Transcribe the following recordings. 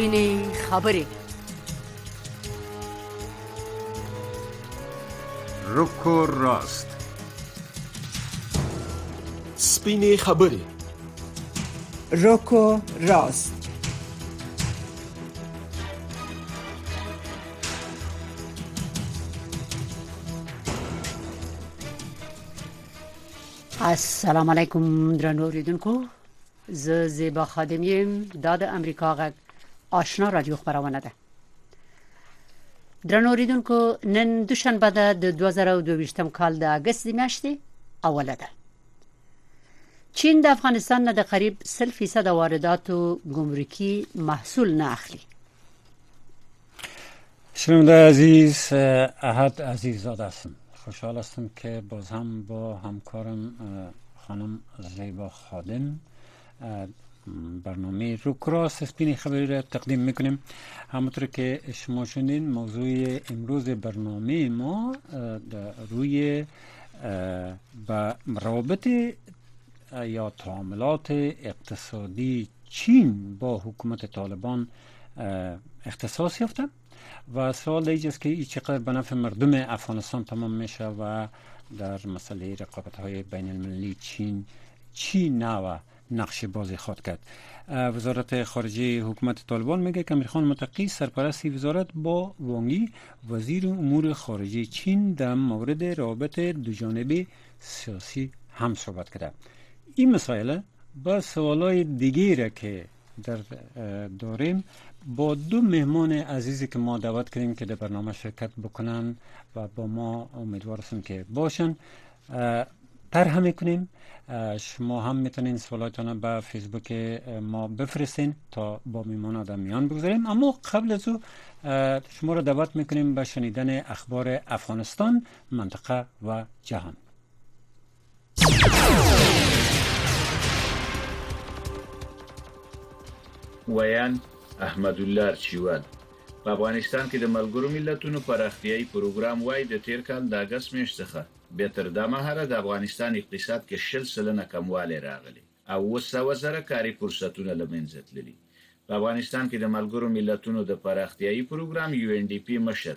سپینې خبرې روکو راست. سپینې خبرې روکو راست. السلام علیکم درنو اوریدونکو. ز زیبا خادم یم د امریکا غږ آشنا رادیو خبرونه ده. درنو اوریدونکو نن دوشنبه ده د 2022 کال د اگست میاشتې اوله ده. چین د افغانستان نه د قریب 0% وارداتو ګمرکي محصول نه اخلي. شنونده عزیز احد عزیز زاده هستم. خوشحال هستم که باز هم با همکارم خانم زیبا خادم برنامه رو کراس سپین خبری را تقدیم می‌کنیم. همونطور که شما شنید موضوع امروز برنامه ما روی با روابط یا تعاملات اقتصادی چین با حکومت طالبان اختصاص یافته و سوال ایجاست که این چقدر به نفع مردم افغانستان تمام میشه و در مسئله رقابت های بین المللی چین چی نوع نقش بازی خود کرد. وزارت خارجه حکومت طالبان میگه که امیرخان متقی سرپرستی وزارت با وانگی وزیر امور خارجه چین در مورد روابط دو جانبه سیاسی هم صحبت کرده. این مسائل با سوالای دیگه که در داریم با دو مهمان عزیزی که ما دعوت کردیم که در برنامه شرکت بکنن و با ما امیدوار هستیم که باشن. طرح می‌کنیم شما هم می‌تونین سوالاتان به فیسبوک ما بفرستین تا با میمان در میان بگذاریم. اما قبل از او شما را دعوت می‌کنیم به شنیدن اخبار افغانستان منطقه و جهان. ویان احمد الله چیواد په افغانستان کې د ملګرو ملتونو پراختیاي پروګرام وای د تیر کال د اگست میاشتې څخه. به تر دمه هره د افغانستان اقتصاد کې شل سلنه کموالی راغلی. او وسو زره کاری فرصتونه لمنځه تللي په افغانستان کې د ملګرو ملتونو د پراختیاي پروګرام UNDP مشر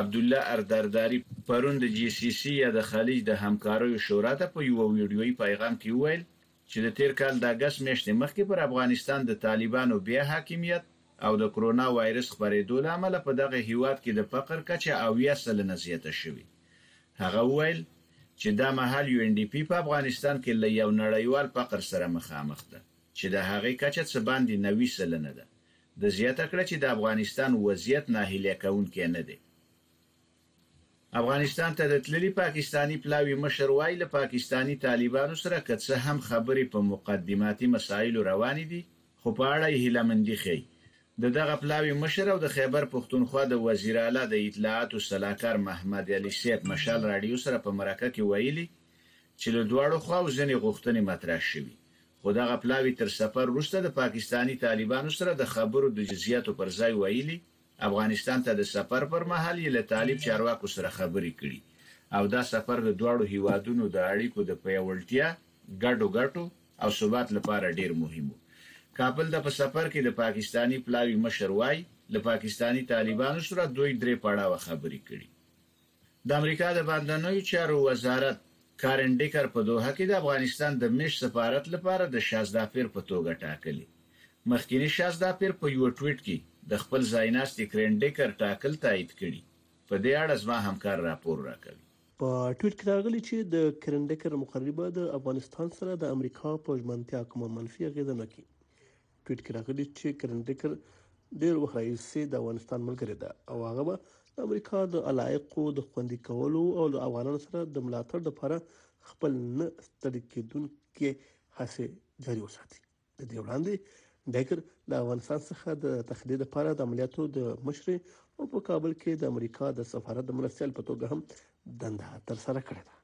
عبد الله اردرداری پرون د GCC یا د خلیج د همکاریو شورا ته په یو ویډیويي پیغام کې ویل چې د تیر کال د اگست میاشتې مخکې پر افغانستان د طالبانو بیا حاکمیت او د کرونا وایرس خبرېدو لامل په دغه هیواد کې د فقر کچه او یا سلنه زیاته شوې هغه ویل چې دا مهال UNDP په افغانستان کې له یو نړیوال فقر سره مخامخ ده چې د هغې کچه څه باندې 90 سلنه ده. د زیاته کړه چې د افغانستان وضعیت ناهیله کونکي نه دی. افغانستان ته د تللی پاکستانی پلاوی مشر وای له پاکستانی طالبانو سره که څه هم خبرې په مقدماتي مسایلو روان دي خو په اړه یې هیلمندي خي د دغه پلاوی مشر او د خیبر پښتونخوا د وزیر اعلی د اطلاعات او سلاکار محمد علي سیف مشال رادیو سره په مرکه کې ویلي چې له دواړو خواو ځنې غوښتنې مطرح شوې خو دغه پلاوی تر سفر وروسته د پاکستانی طالبانو سره د خبرو د جزئیاتو پر ځای ویلي افغانستان ته د سفر پر مهال یې له طالب چارواکو سره خبرې کړي. او دا سفر د دواړو هیوادونو د اړیکو د پیاوړتیا ګډو ګټو او ثبات لپاره ډیر مهم و کابل د په سفر کې د پاکستانی پلاوی مشر وای له پاکستانی طالبانو سره دوی درې پړاو خبرې کړي د امریکا د باندنوي چارو وزارت کارن ډیکر په دوحه کې د افغانستان د مش سفارت لپاره د شازدافیر په توګه ټاکلی مخکینی شازدافیر په یو ټویټ کې د خپل ځایناستي کرنډیکر ټاکل تایید کړي. په دې اړه زما همکار راپور راکوي. په ټویټ کې راغلی چې د کرنډیکر مقربه د افغانستان سره د امریکا په ژمنتیا کوم منفي اغیزه نه کوي ټویټ کې راغلی چې کرنډیکر ډیر وخت راځي د افغانستان ملګری ده. او هغه به د امریکا د علایقو د خوندي کولو او د افغانانو سره د ملاتړ لپاره خپل نه ستړي کېدونکې هڅې جاري وساتي. د دې وړاندې ډیکر د افغانستان څخه د تخلیه لپاره د عملیاتو د مشر او په کابل کې د امریکا د سفارت د مرستیال په توګه هم دنده تر سره کړې ده.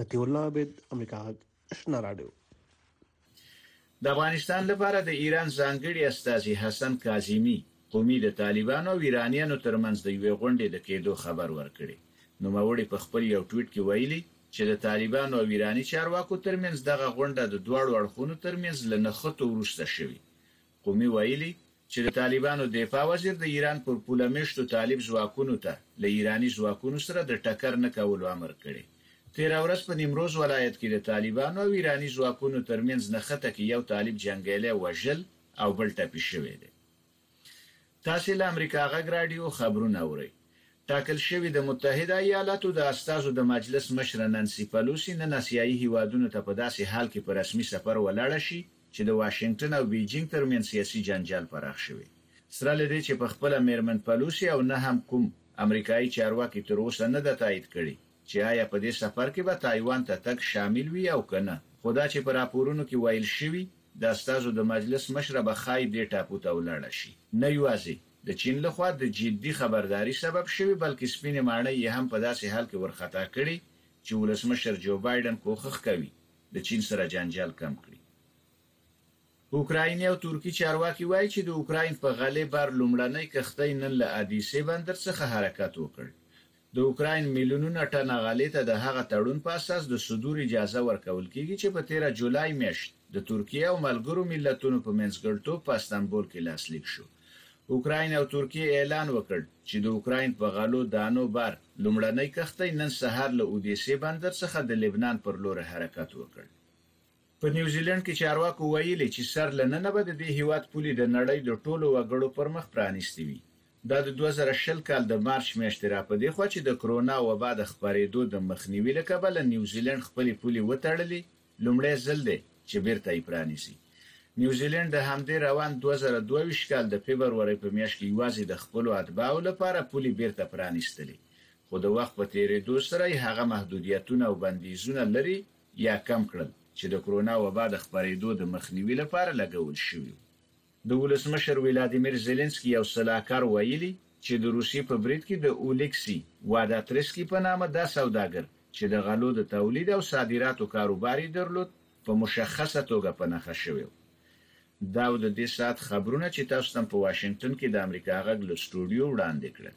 متي الله عبد امریکا آشنا رادیو د افغانستان لپاره د ایران ځانګړي استاذي حسن کاظمی قومي د طالبانو او ایرانیانو ترمنځ د یوې غونډې د کېدو خبر ورکړي نو موري په خپل یو ټویټ کې ویلي چې د طالبانو او ایرانی چارواکو ترمنځ دغه غونډه د دواړو اړخونو ترمنځ لنخته ورسته شوې. قومي ویلي چې د طالبانو دفاع وزیر د ایران پر پوله مشتو طالب ځواکونو ته ل ایرانی ځواکونو سره د ټکر نه کولو امر کړی تیر ورځ په نیمروز ولایت کې د طالبانو او ایرانی ځواکونو ترمنځ نخته کې یو طالب جنگیاله وژل او بل ټپي شوی دی تاسو له امریکا غږ رادیو خبرونه اورئ ټاکل شوی د متحده ایالاتو د استازو د مجلس مشر نانسي پلوسی نن اسیایي هیوادونو ته په داسې حال کې په رسمي سفر ولاړ شي چې د واشنگټن او بیجینګ ترمنځ سیاسي جنجال پراخ شوی سره لدی چې په خپل میرمن پلوسی او نه هم کوم امریکایي چارواکي تر اوسه نه د تایید کړي چې آیا په دې سفر کې به تایوان ته تک شامل وي او کنه خدا چې پر راپورونو کې ویل شوی د استازو د مجلس مشر به خای دې ټاپو ته ولاړ شي. نه یوازې. د چین لخوا د جدي خبرداري سبب شوی بلکې سپینې ماڼۍ یې هم په داسې حال کې ورختا کړي چې ولسمشر جو بایدن کوښښ کوي د چین سره جنجال کم کړي. اوکراین او ترکی چارواکي وایي چې د اوکراین په غلې بار لومړنۍ کښتۍ نن له ادیسه بندر څخه حرکت وکړ د اوکراین میلیونونه ټن غلې ته د هغه تړون په اساس د صدور اجازه ورکول کیږي چې په 13 جولای میاشت د ترکیه او ملګرو ملتونو په منځګړتوب په استانبول کې لاسلیک شو. اوکراین او ترکیه اعلان وکړ چې د اوکراین په غلو دانو بار لومړنۍ کښتۍ نن سهار له اودیسه بندر څخه د لبنان پر لور حرکت وکړ. په نیوزیلند کې چارواکو ویلي چې سر لننه به د هیواد پولي د نړۍ د ټولو وګړو پر مخ پرانیستي وي دا د 2020 کال د مارچ میاشتې را په دی خو چې د کرونا وبا د خبرېدو د مخنیوي لپاره نیوزیلند خپل پولي وټړلې لومړی ځل دی چې بیرته یې پرانیسي نیوزیلند د همدې روان 2022 کال د فبرورۍ په میاشت کې یوازې د خپل اتباعو لپاره پولي بیرته پرانیستلې. خو د وخت په تیریدو سره هغه محدودیتونه او بندیزونه لري یا کم کړل چې د کرونا وبا د خبرېدو د مخنیوي لپاره لګول شوی د ولسمشر ولادیمیر زيلنسکي یو سلاکار ویلي چې د روسي په برید کې د اولکسي واداترسکي په نامه د سوداګر چې د غلو د تولید او صادراتو کاروباري درلود په مشخصه توګه په نخښه شوی دا د دې سات خبرونه چې تاسو تم په واشنگټن کې د امریکا غږ له سټوډیو وړاندې کړل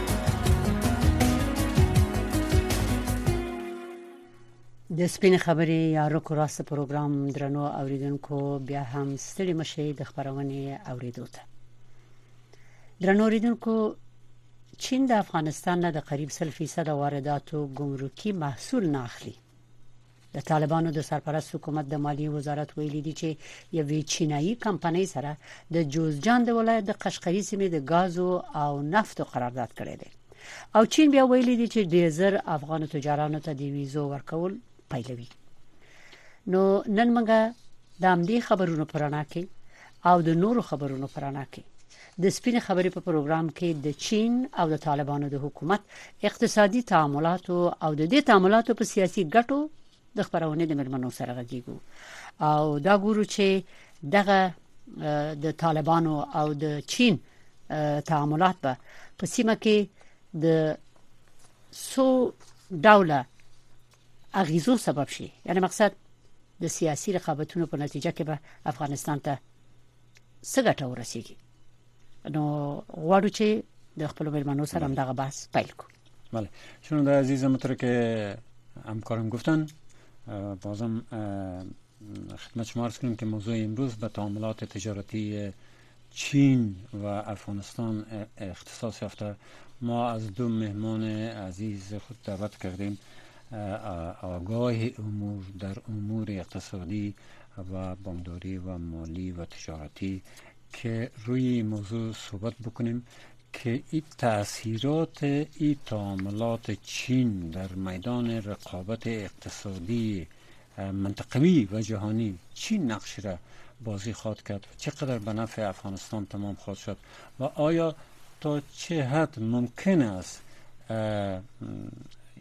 د سپین خبرې یا رکو راست پروګرام درنو اوریدونکو بیا هم ستړي مشه د خبرونه اوریدو ته. درنو اوریدونکو چین د افغانستان نه د قریب 30% وارداتو ګمرکي محصول نه اخلي. د طالبانو د سرپرست حکومت د مالی وزارت ویلي دي چې یوې چینایي کمپنۍ سره د جوزجان د ولایت د قشقري سیمې د غازو او نفتو قرارداد کړی دی. او چین بیا ویلي دي چې د زر افغان تجارانو ته د ویزو ورکول پیلوي نو نن موږ د امدي خبرونو پرانا کې او د نورو خبرونو پرانا کې. د سپین خبرې په پروګرام کې د چین او د طالبانو د حکومت اقتصادي تعاملات او د دې تعاملاتو په سیاسي ګټو د خبرونه د ملمنو سره غږیږو. او دا ګورو چې دغه د طالبانو او د چین تعاملات په سیمه کې د سو ډوله اغیزو سبب شي. یعنی مقصد د سیاسي رقابتونو په نتیجه کې به افغانستان ته څنګه ورسیږي؟ نو غواړو چې د خپل مېلمنو سره هم دغه بحث پیل کړو. بله. چون در عزیز همونطور که همکارم گفتن بازم خدمت شما عرض کنیم که موضوع امروز به تعاملات تجارتی چین و افغانستان اختصاص یافته. ما از دو مهمان عزیز خود دعوت کردیم آگاه امور در امور اقتصادی و بانکداری و مالی و تجارتی که روی موضوع صحبت بکنیم که این تاثیرات این تعاملات چین در میدان رقابت اقتصادی منطقوی و جهانی چین نقش را بازی خواهد کرد و چقدر به نفع افغانستان تمام خواهد شد و آیا تا چه حد ممکن است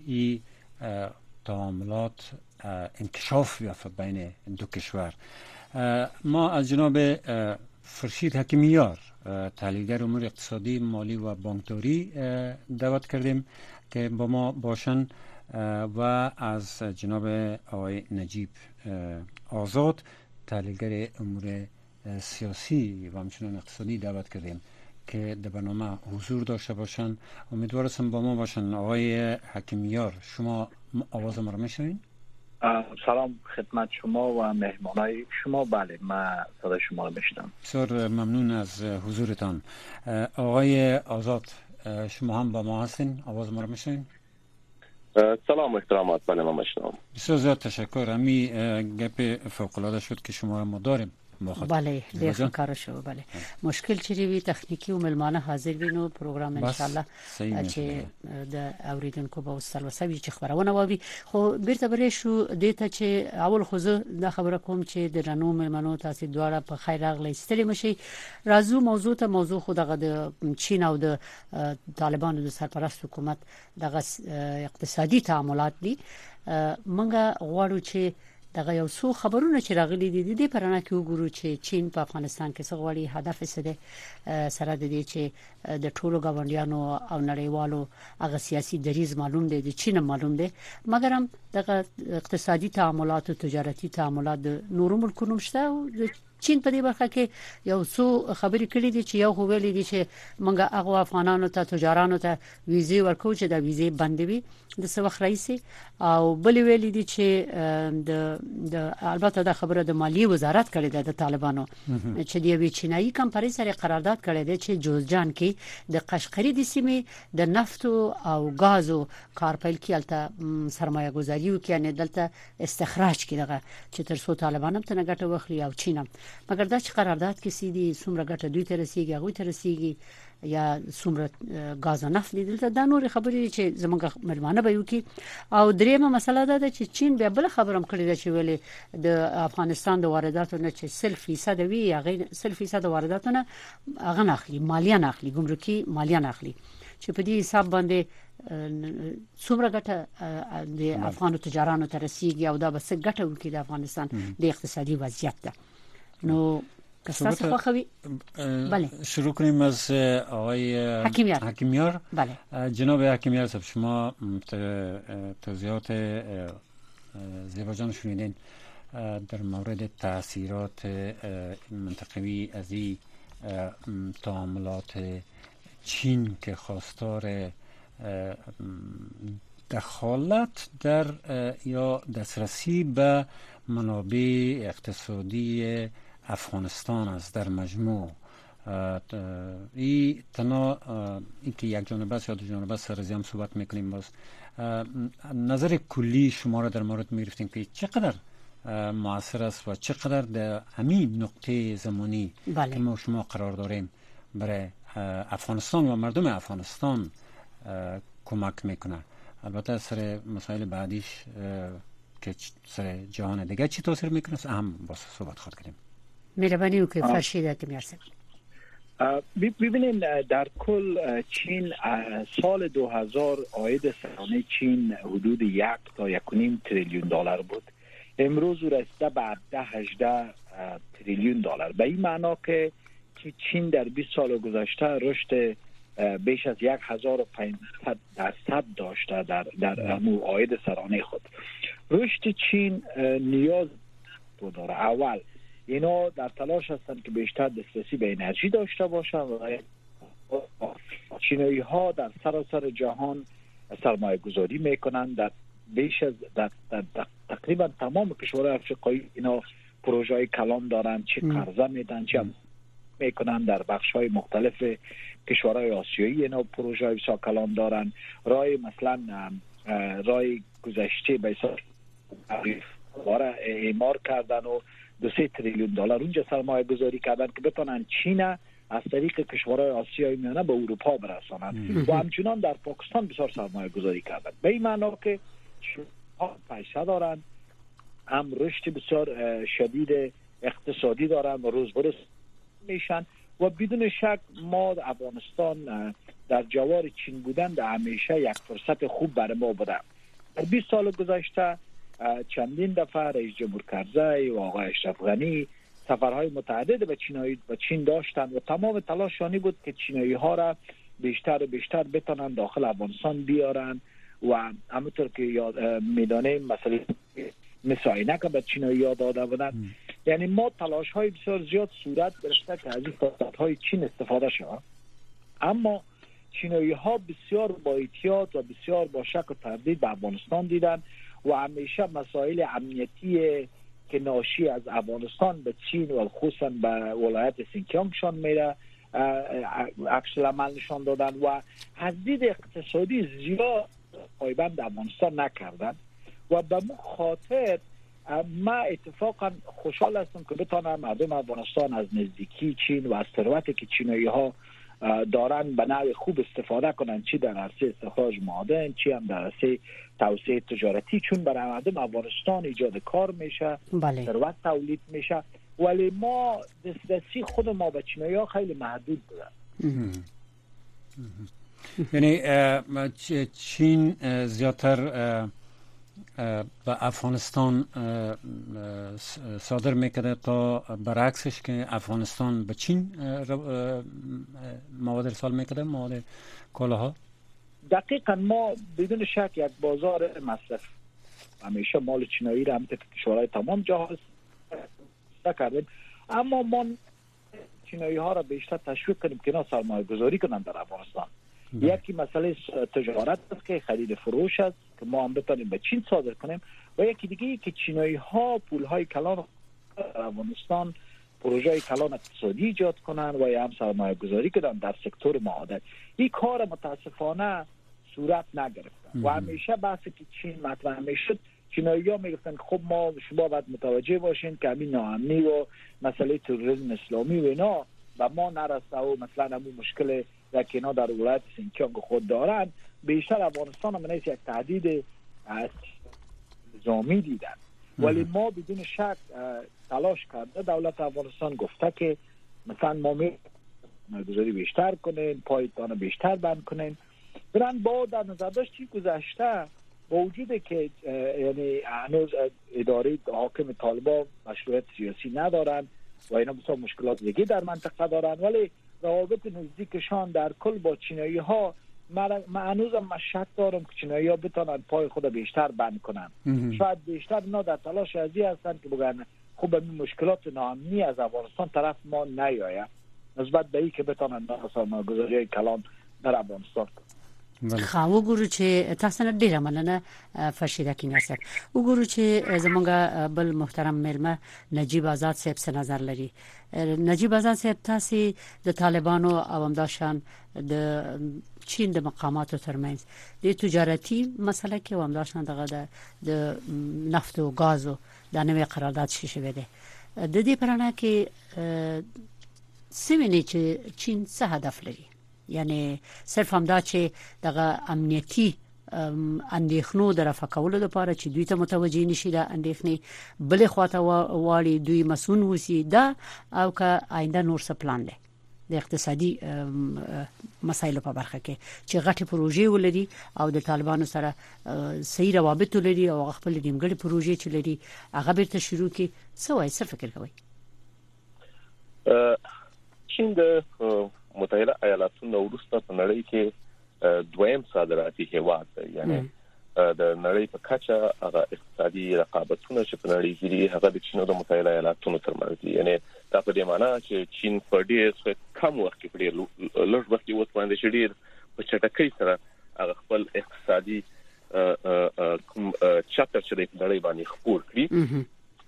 این تعاملات انکشاف بیافت بین دو کشور. ما از جناب فرشید حکیمیار تحلیلگر امور اقتصادی مالی و بانکداری دعوت کردیم که با ما باشن و از جناب آقای نجیب آزاد تحلیلگر امور سیاسی و همچنان اقتصادی دعوت کردیم. که در برنامه حضور داشته باشن. امیدوارم با ما باشن. آقای حکیمیار شما آواز ما رو میشنوین؟ سلام خدمت شما و مهمانای شما. بله من صدا شما رو میشنم بسیار ممنون از حضورتان. آقای آزاد شما هم با ما هستین. آواز ما رو میشنوین؟ سلام احترامات بله ما میشنم بسیار زیاد تشکر. امی گپ فوق العاده شد که شما رو ما داریم. بله دیگه کار شو بله. مشکل چیزی وی تخنیکی و ملمانه حاضر وینو پروګرام ان شاء الله چې د اوریدونکو به وسل وسوي چې خبرونه ووي خو بیرته برې شو د ته چې اول خو زه د خبره کوم چې د رنو ملمنو تاسو دواړه په خیر راغلی ستړي مشي راځو موضوع ته موضوع خو دغه د چین او د طالبانو د سرپرست حکومت دغه اقتصادي تعاملات دي. منګه غواړو چې دغه یو څو خبرونه چې راغلي دي د پرانه کې وګورو چې چین په افغانستان کې څه غواړي. هدف څه دی؟ سره د دې چې د ټولو غونډیانو او نړیوالو هغه سیاسي دریز معلوم دی د چین معلوم دی. مګر هم دغه اقتصادي تعاملات او تجارتي تعاملات د نورو ملکونو مشته او چین په دې برخه کې یو څو خبرې کړې دي چې یو هو ویلي دي چې موږ هغه افغانانو ته تجارانو ته ویزه ورکو چې دا ویزه بندوي د وخت رئیس او بل ویلي دي چې د د البته دا خبره د مالی وزارت کړې ده د طالبانو. چې د یوې چینایي کمپنۍ سره قرارداد کړی دی چې جوزجان کې د قشقری د سیمې د نفت او غازو کارپیل کې الته سرمایه گذاري وکړي دلته استخراج کړي چې تر څو طالبان هم ته ګټه واخلي او چین هم مګر دا چې قرارداد کې سيدي څومره ګټه دوی ته رسیږي هغه ته رسیږي یا څومره غاز نفت دلته دا نور خبرې چې زمونږ ملمانه به یو کې او دریمه مسله ده چې چین به بل خبرم کړی ده چې ویلي د افغانستان د وارداتو نه چې 0% وی هغه 0% وارداتو نه هغه ناخلي مالیه ناخلي ګمرکي مالیه ناخلي چې په دې حساب باندې څومره ګټه د افغانو تجارانو ته رسیږي او دا به څه ګټه وکړي د افغانستان د اقتصادي وضعیت ده نو کساس خوخوی بله. شروع کنیم از آقای حکیمیار. حکیمیار. بله. جناب حکیمیار صاحب شما توضیحات زیباجان شنیدین. در مورد تاثیرات منطقوی از این تعاملات چین که خواستار دخالت در یا دسترسی به منابع اقتصادی افغانستان است در مجموع. ای تنها اینکه یک جانبه است یا دو جانبه است سر هم صحبت می‌کنیم باز. نظر کلی شما را در مورد می‌رفتیم که چقدر موثر است و چقدر در همین نقطه زمانی بله. که ما شما قرار داریم برای افغانستان و مردم افغانستان کمک می‌کنه. البته سر مسائل بعدیش که سر جهان دیگه چی تاثیر می‌کنه هم با صحبت خود کنیم مهربانی که فرشیده که می‌رسه ببینید در کل چین سال 2000 آید سرانه چین حدود یک تا یک نیم تریلیون دلار بود امروز رسیده به 18 تریلیون دلار به این معنا که چین در 20 سال گذشته رشد بیش از 1500 درصد داشته در در آید سرانه خود رشد چین نیاز داره اول اینا در تلاش هستند که بیشتر دسترسی به انرژی داشته باشند و چینایی ها در سراسر جهان سرمایه گذاری می‌کنند در بیش از در, در, در تقریبا تمام کشورهای افریقایی اینا پروژه های کلان دارند چه قرضه میدن چه می‌کنن. در بخش های مختلف کشورهای آسیایی اینا پروژه های کلان دارن. رای مثلا رای گذشته به اعمار کردن و دو سه تریلیون دلار. اونجا سرمایه گذاری کردن که بتونن چین از طریق کشورهای آسیایی میانه به اروپا برسانند و همچنان در پاکستان بسیار سرمایه گذاری کردن. به این معنا که پیسه دارن هم رشد بسیار شدید اقتصادی دارن و روز برس میشن و بدون شک ما در افغانستان در جوار چین بودن در همیشه یک فرصت خوب برای ما بوده. در 20 سال گذشته چندین دفعه رئیس جمهور کرزی و آقای اشرف غنی سفرهای متعدد به چینایی به چین داشتند و تمام تلاشانی بود که چینایی ها را بیشتر و بیشتر بتونن داخل افغانستان بیارن و همونطور که یاد میدانه مسئله مثل که به چینایی یاد داده بودن. یعنی ما تلاش های بسیار زیاد صورت گرفته که از این فرصت های چین استفاده شود. اما چینایی ها بسیار با احتیاط و بسیار با شک و تردید به افغانستان دیدن. و همیشه مسائل امنیتی که ناشی از افغانستان به چین و خصوصا به ولایت سینکیانگشان میره عکس عمل نشان دادن و از دید اقتصادی زیاد پایبند افغانستان نکردن. و به مو خاطر ما اتفاقا خوشحال هستم که بتانم مردم افغانستان از نزدیکی چین و از ثروتی که چینایی ها دارن به نوع خوب استفاده کنن چی در عرصه استخراج معادن چی هم در عرصه توسعه تجارتی چون برای مردم افغانستان ایجاد کار میشه بله. ثروت تولید میشه. ولی ما دسترسی خود ما به چینایی ها خیلی محدود بودن یعنی چین زیادتر به افغانستان صادر می‌کرده تا برعکسش که افغانستان به چین مواد ارسال می‌کرده مواد کالاها دقیقا ما بدون شک یک بازار مصرف همیشه مال چینایی را هم کشورهای تمام جهاز کردیم اما ما چینایی ها را بیشتر تشویق کنیم که نه سرمایه گذاری کنند در افغانستان. یکی مسئله تجارت است که خرید فروش است که ما هم بتانیم به چین صادر کنیم و یکی دیگه که چینایی ها پول های کلان افغانستان پروژه کلان اقتصادی ایجاد کنند و یا هم سرمایه گذاری کنند در سکتور معادن این کار متاسفانه صورت نگرفته. و همیشه بحثی که چین مطرح می‌شد چینایی ها می‌گفتن خب ما شما باید متوجه باشین که همین ناامنی و مسئله تروریسم اسلامی و اینا و ما نرسته و مثلا همون مشکل که اینا در ولایت سینکیانگ خود دارن بیشتر افغانستان هم یک تهدید نظامی دیدن. ولی ما بدون شک تلاش کرده دولت افغانستان گفته که مثلا ما می گذاری بیشتر کنین پایتان بیشتر بند کنین. برن با در نظر داشت گذشته؟ با وجود که یعنی هنوز اداره حاکم طالبان مشروعیت سیاسی ندارن و اینا بسیار مشکلات دیگه در منطقه دارن ولی روابط نزدیکشان در کل با چینایی ها من هنوزم شک دارم که چینایی ها بتانن پای خود بیشتر بند کنن. شاید بیشتر اینا در تلاش ازی هستن که بگن خوب این مشکلات ناامنی از افغانستان طرف ما نیاید. نسبت به ای که بتانن گذاری کلان در افغانستان. خا وګورو چې تاسو نه ډیره مننه فرشیده کې نصر وګورو چې زمونږ بل محترم ملما نجیب آزاد صاحب څه نظر لري. نجیب آزاد صاحب تاسو د طالبانو او همداشان د چین د مقاماتو ترمنځ د تجارتي مسله کې هم داشتن دغه د نفت او غازو د نوې قرارداد شې شوې ده د دې پرانه کې سیمه چې چین څه هدف لري یعنی صرف همدا چې دغه امنیتی اندېښنو د رفع کولو لپاره چې دوی ته متوجي نشي د اندېښنې بلې خواته واړي دوی مسون وسی دا او که آینده نور څه پلان دی. د اقتصادي مسایلو په برخه کې. چې غټي پروژې ولري او د طالبانو سره صحیح روابط لري او خپل نیمګړي پروژې چې لري هغه بیرته شروع کی څه وایي څه فکر کوي چین د متحده ایالاتونو وروسته په نړۍ کې دویم صادراتي هیواد دی. یعنی د نړۍ په کچه هغه اقتصادي رقابتونه چې په نړۍ کې دي هغه د چین او د متحده ایالاتونو ترمنځ دي. یعنی دا په دې معنی چې چین په ډېر کم وخت کې په ډېر لږ وخت کې وڅ باندې ډېر په چټکۍ سره هغه خپل اقتصادي کوم چاپټر چې د نړۍ باندې خپور کړی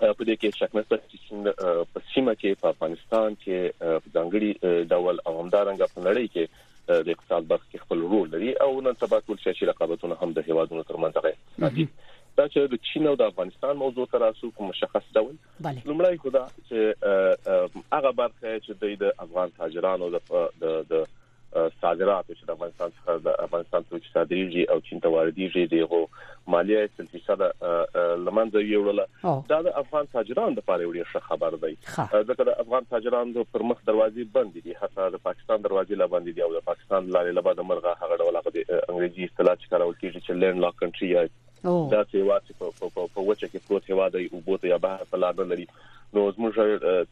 په دې کې شک نشته چې په سیمه کې په افغانستان کې په ځانګړي ډول او همدارنګه په نړۍ کې د اقتصاد برخه کې خپل رول لري او نن سبا ټول سیاسي رقابتونه هم د هیوادونو ترمنځ راځي دا چې د چین او د افغانستان موضوع تر اوسه په مشخص ډول لومړی خدا چې هغه برخه چې د افغان تاجرانو د د صادرات چې د افغانستان څخه د افغانستان ته صادریږي او چین ته واردېږي دغه مالیه سل فیصد لمنځه یوړل دا د افغان تاجرانو لپاره یو ښه خبر دی. ځکه د افغان تاجرانو پر مخ دروازې بند دي. حتی د پاکستان دروازې لا بند دي او د پاکستان لارې لا بعد مرغه هغه ډول هغه د انګریزي اصطلاح چې کارول کیږي چې لند لاک کنټري دا چې واڅ په په وچه کې پروت هواد او بوته یا بهر په لار لري. نو زموږ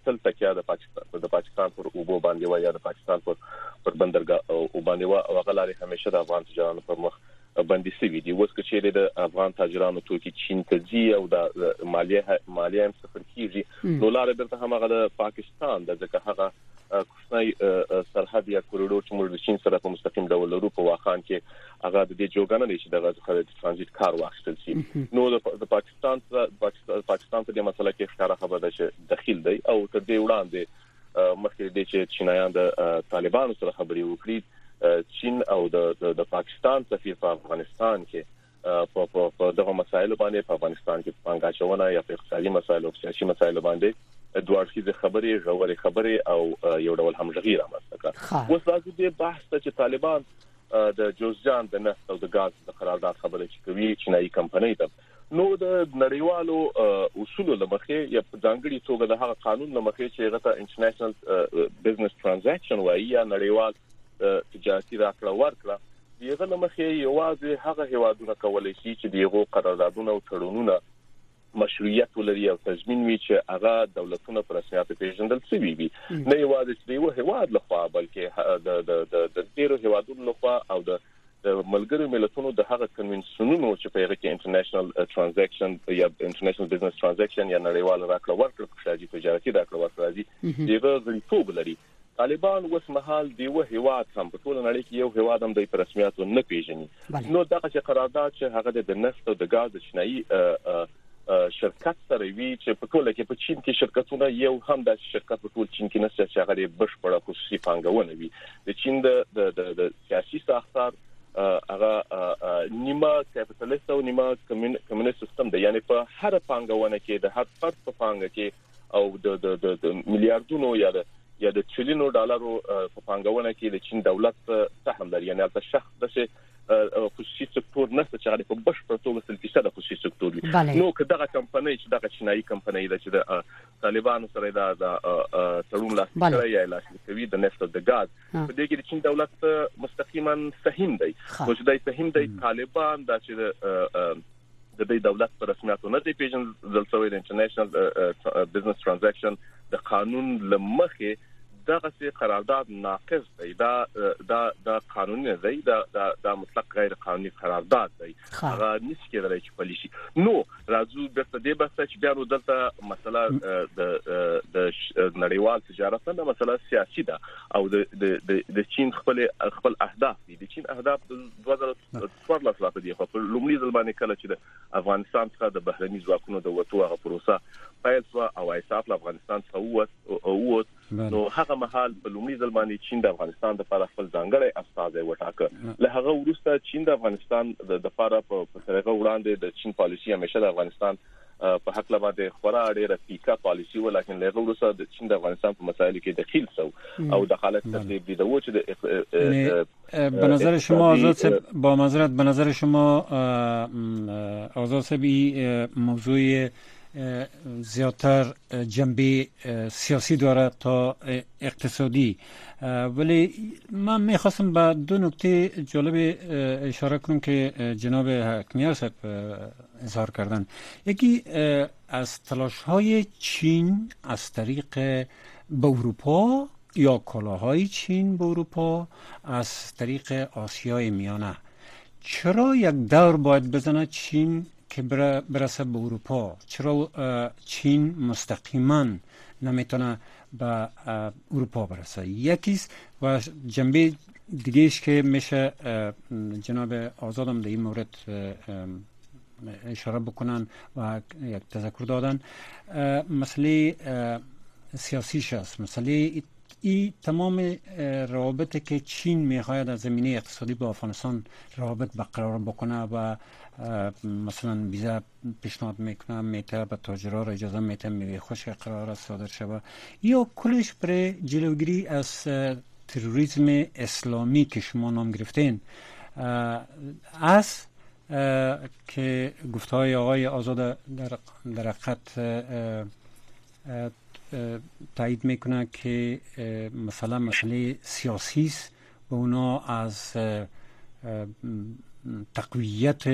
تل تکیا د پاکستان د پاکستان پر اوبو باندې و یا د پاکستان پر پر بندرګاه او باندې و او غلاري همیشه د افغان تجارانو پر مخ باندې سوي دي اوس چې د افغان تاجرانو توکي چین ته ځي او د مالیه مالیه هم صفر کیږي نو لار درته هم هغه د پاکستان د ځکه هغه کوڅنۍ سرحد یا کوریډور چې موږ د چین سره په مستقیم ډول لرو په واخان کې هغه د دې جوګانه نشي د غزه خلک ترانزیت کار واخیستل شي نو د پاکستان پاکستان په دې مسله کې ښکارا خبره ده چې دخیل دی او تر دې وړاندې مخکې د چینایان د طالبانو سره خبري وکړي چین او د د پاکستان سفیر په افغانستان کې په په دغه مسایلو باندې په افغانستان کې پنګاچونه یا په اقتصادي مسایلو او سیاسي مسایلو باندې اړخیزه خبرې غوړې خبرې او یو ډول همغږي رامنځته کړه اوس راځي د بحث چې طالبان د جوزجان د نفت او د غاز د قرارداد خبرې چې کوي چینایي کمپنۍ ته نو د نړیوالو اصولو لمخې یا ځانګړي توګه د هغه قانون لمخې چې هغه ته International Business Transaction وایي یا نړیوال تجارتي راکړه ورکړه دغه لمخې یوازې هغه هوادونه کولای شي چې دغه قراردادونه او تړونونه مشروعیت ولري او تضمین وي چې هغه دولتونه پر رسمیت پیژندل شوی وي. نه یوازې چې یو هواد لخوا بلکې د د د ډیرو هوادونو لخوا او د د ملګرو ملتونو د هغه کنونسونونو چې په هغه کې International Transaction یا International Business Transaction یا نړیوال راکړه ورکړه شاجي تجارتي راکړه ورکړه راځي دغه غړیتوب لري طالبان اوس مهال دیو هواد هم په ټول نړۍ کې یو هواد هم د رسمیت نه پیژني. نو دغه چې قرارداد چې هغه د نفت او د غاز د چینایي شرکت سره وی چې په ټوله کې په چین کې شرکتونه یو هم د شرکت په ټول چین کې نشته چې هغه بشپړه خصوصي پانګونه وي. د چین د د سیاسي ساختار هغه نیمه کیپټالیست او نیمه کمیونست سیستم دی. یعنی په هر پانګونه کې د هر فرد په پانګه کې او د د د میلیارډونو یا د یا د تریلیونو ډالرو په پانګونه کې د چین دولت سهم لري؟ یعنی د شخص د خصوصي سکتور نشته چې هغه په بشپړ توګه سلفي د خصوصي سکتور وي. نو که دغه کمپنۍ چې دغه چینایي کمپنۍ ده چې د طالبانو سره دا د تړون لاسلیک یا لاسلیک کوي د نفت او د غاز په دې کې د چین دولت مستقیما سهم دی. نو چې دای سهم دی طالبان دا چې د دې دولت پر رسمیت نه دی پیژندل شوی د International Business Transaction د قانون لمخه دغه سي قرارداد ناقص دی. دا دا دا قانوني دی دا دا, دا مطلق غیر قانوني قرارداد دی. هغه نشي کېدای چې پالیسي نو راځو بیرته دې بحث چې بیا نو دلته مسله د د نړیوال تجارت نه مسله سیاسي ده. او د د د چین خپل خپل اهداف دي. د چین اهداف د 2014 لا په دي. خو لومړي ځل باندې کله چې د افغانستان څخه د بهرني ځواکونو د وټو هغه پروسه پیل شو او ایساف افغانستان څخه ووت او نو هغه مهال په لومړي ځل باندې چین د افغانستان د لپاره خپل ځانګړی استازی وټاکه. له هغه وروسته چین د افغانستان د لپاره په طریقه وړاندې د چین پالیسی همیشه د افغانستان په حق لا باندې خورا ډیره پیکا پالیسی ولیکن له وروسته د چین د افغانستان په مسایلو کې دخیل سو او د حالت ترتیب دي د وچه د به نظر شما آزاد با معذرت به نظر شما آزاد سبی موضوع زیادتر جنبه سیاسی داره تا اقتصادی. ولی من می‌خواستم به دو نکته جالب اشاره کنم که جناب حکمیار صاحب اظهار کردن. یکی از تلاش های چین از طریق به اروپا یا کالاهای چین به اروپا از طریق آسیای میانه. چرا یک دور باید بزنه چین که برسه به اروپا. چرا چین مستقیما نمی‌تونه به اروپا برسه؟ یکیست و جنبه دیگهش که میشه جناب آزادم در این مورد اشاره بکنن و یک تذکر دادن. مسئله سیاسیش است مسئله ای تمام روابط که چین می‌خواهد از زمینه اقتصادی با افغانستان روابط برقرار بکنه و مثلا ویزا پیشنهاد می‌کنه میته به تاجرها را اجازه میته میوه خوش قرار صادر شوه یا کلش برای جلوگیری از تروریسم اسلامی که شما نام گرفتین از که گفته های آقای آزاد در, در تایید می‌کنه که مثلا مسئله سیاسی است به اونا از تقویت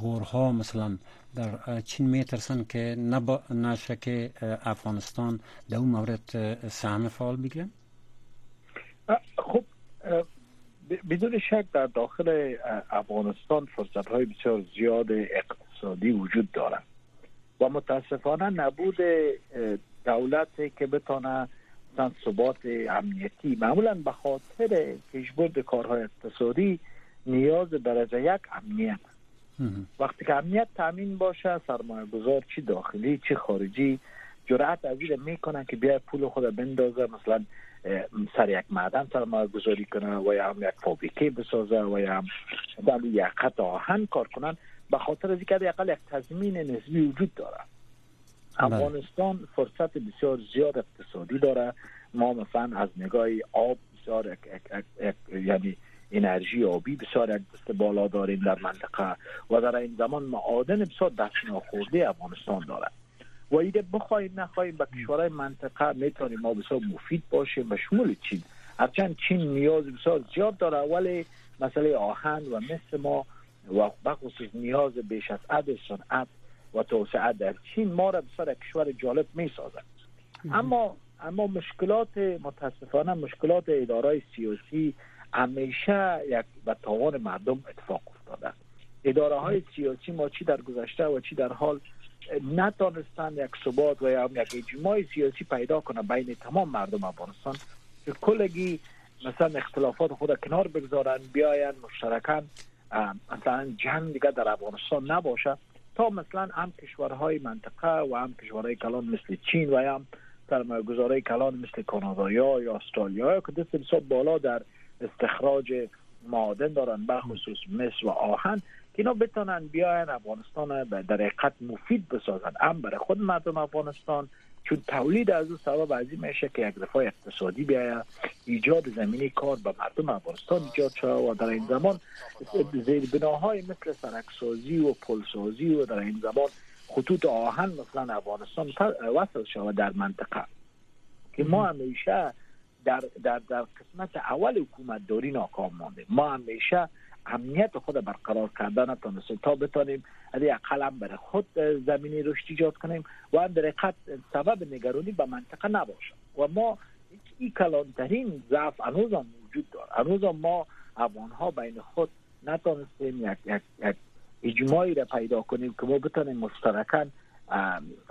غورها مثلا در چین میترسن که نبا نشه که افغانستان در اون مورد سهم فعال بگیره خب بدون شک در داخل افغانستان فرصت های بسیار زیاد اقتصادی وجود دارد و متاسفانه نبود دولتی که بتانه ثبات امنیتی معمولا به خاطر پیشبرد کارهای اقتصادی نیاز درجه یک امنیت. وقتی که امنیت تامین باشه سرمایه گذار چی داخلی چی خارجی جرأت از این می‌کنن که بیا پول خود بندازه مثلا سر یک معدن سرمایه گذاری کنه و یا هم یک فابریکه بسازه و یا هم در یک خط آهن کار کنن. به خاطر از اینکه اقل یک تضمین نسبی وجود داره. افغانستان فرصت بسیار زیاد اقتصادی داره. ما مثلا از نگاه آب بسیار یعنی انرژی آبی بسیار یک دست بالا داریم در منطقه و در این زمان معادن بسیار دست ناخورده افغانستان داره. و ایده بخواهیم نخواهیم به کشورهای منطقه می‌تونیم ما بسیار مفید باشیم به شمول چین. هرچند چین نیاز بسیار زیاد داره ولی مسئله آهن و مثل ما و بخصوص نیاز بیش از عد صنعت و توسعه در چین ما را بسیار کشور جالب می سازد اما اما مشکلات متاسفانه مشکلات ادارای سیاسی همیشه یک به تاوان مردم اتفاق افتاده. اداره های سیاسی ما چی در گذشته و چی در حال نتانستن یک ثبات و یا یک اجماع سیاسی پیدا کنه بین تمام مردم افغانستان که کلگی مثلا اختلافات خود کنار بگذارن بیاین مشترکاً مثلا جنگ دیگه در افغانستان نباشه تا مثلا هم کشورهای منطقه و هم کشورهای کلان مثل چین و هم سرمایه گذاره کلان مثل کانادا یا استرالیا که دست بسیار بالا در استخراج معادن دارن بخصوص مس و آهن که اینا بتونن بیاین افغانستان در حقیقت مفید بسازن. هم برای خود مردم افغانستان چون تولید از او سبب از این میشه که یک دفاع اقتصادی بیاید ایجاد زمینی کار به مردم افغانستان ایجاد شد و در این زمان زیر بناهای مثل سرکسازی و پلسازی و در این زمان خطوط آهن مثلا افغانستان وصل شود در منطقه. که ما همیشه در, در, در قسمت اول حکومت داری ناکام مانده. ما همیشه امنیت خود برقرار کردن نتونستیم تا بتانیم یک قلم برای خود زمینی رشد ایجاد کنیم و هم در سبب نگرانی به منطقه نباشه و ما این کلانترین ضعف هنوز هم وجود داره هنوز ما افغان ها بین خود نتونستیم یک, یک, یک اجماعی را پیدا کنیم که ما بتانیم مشترکا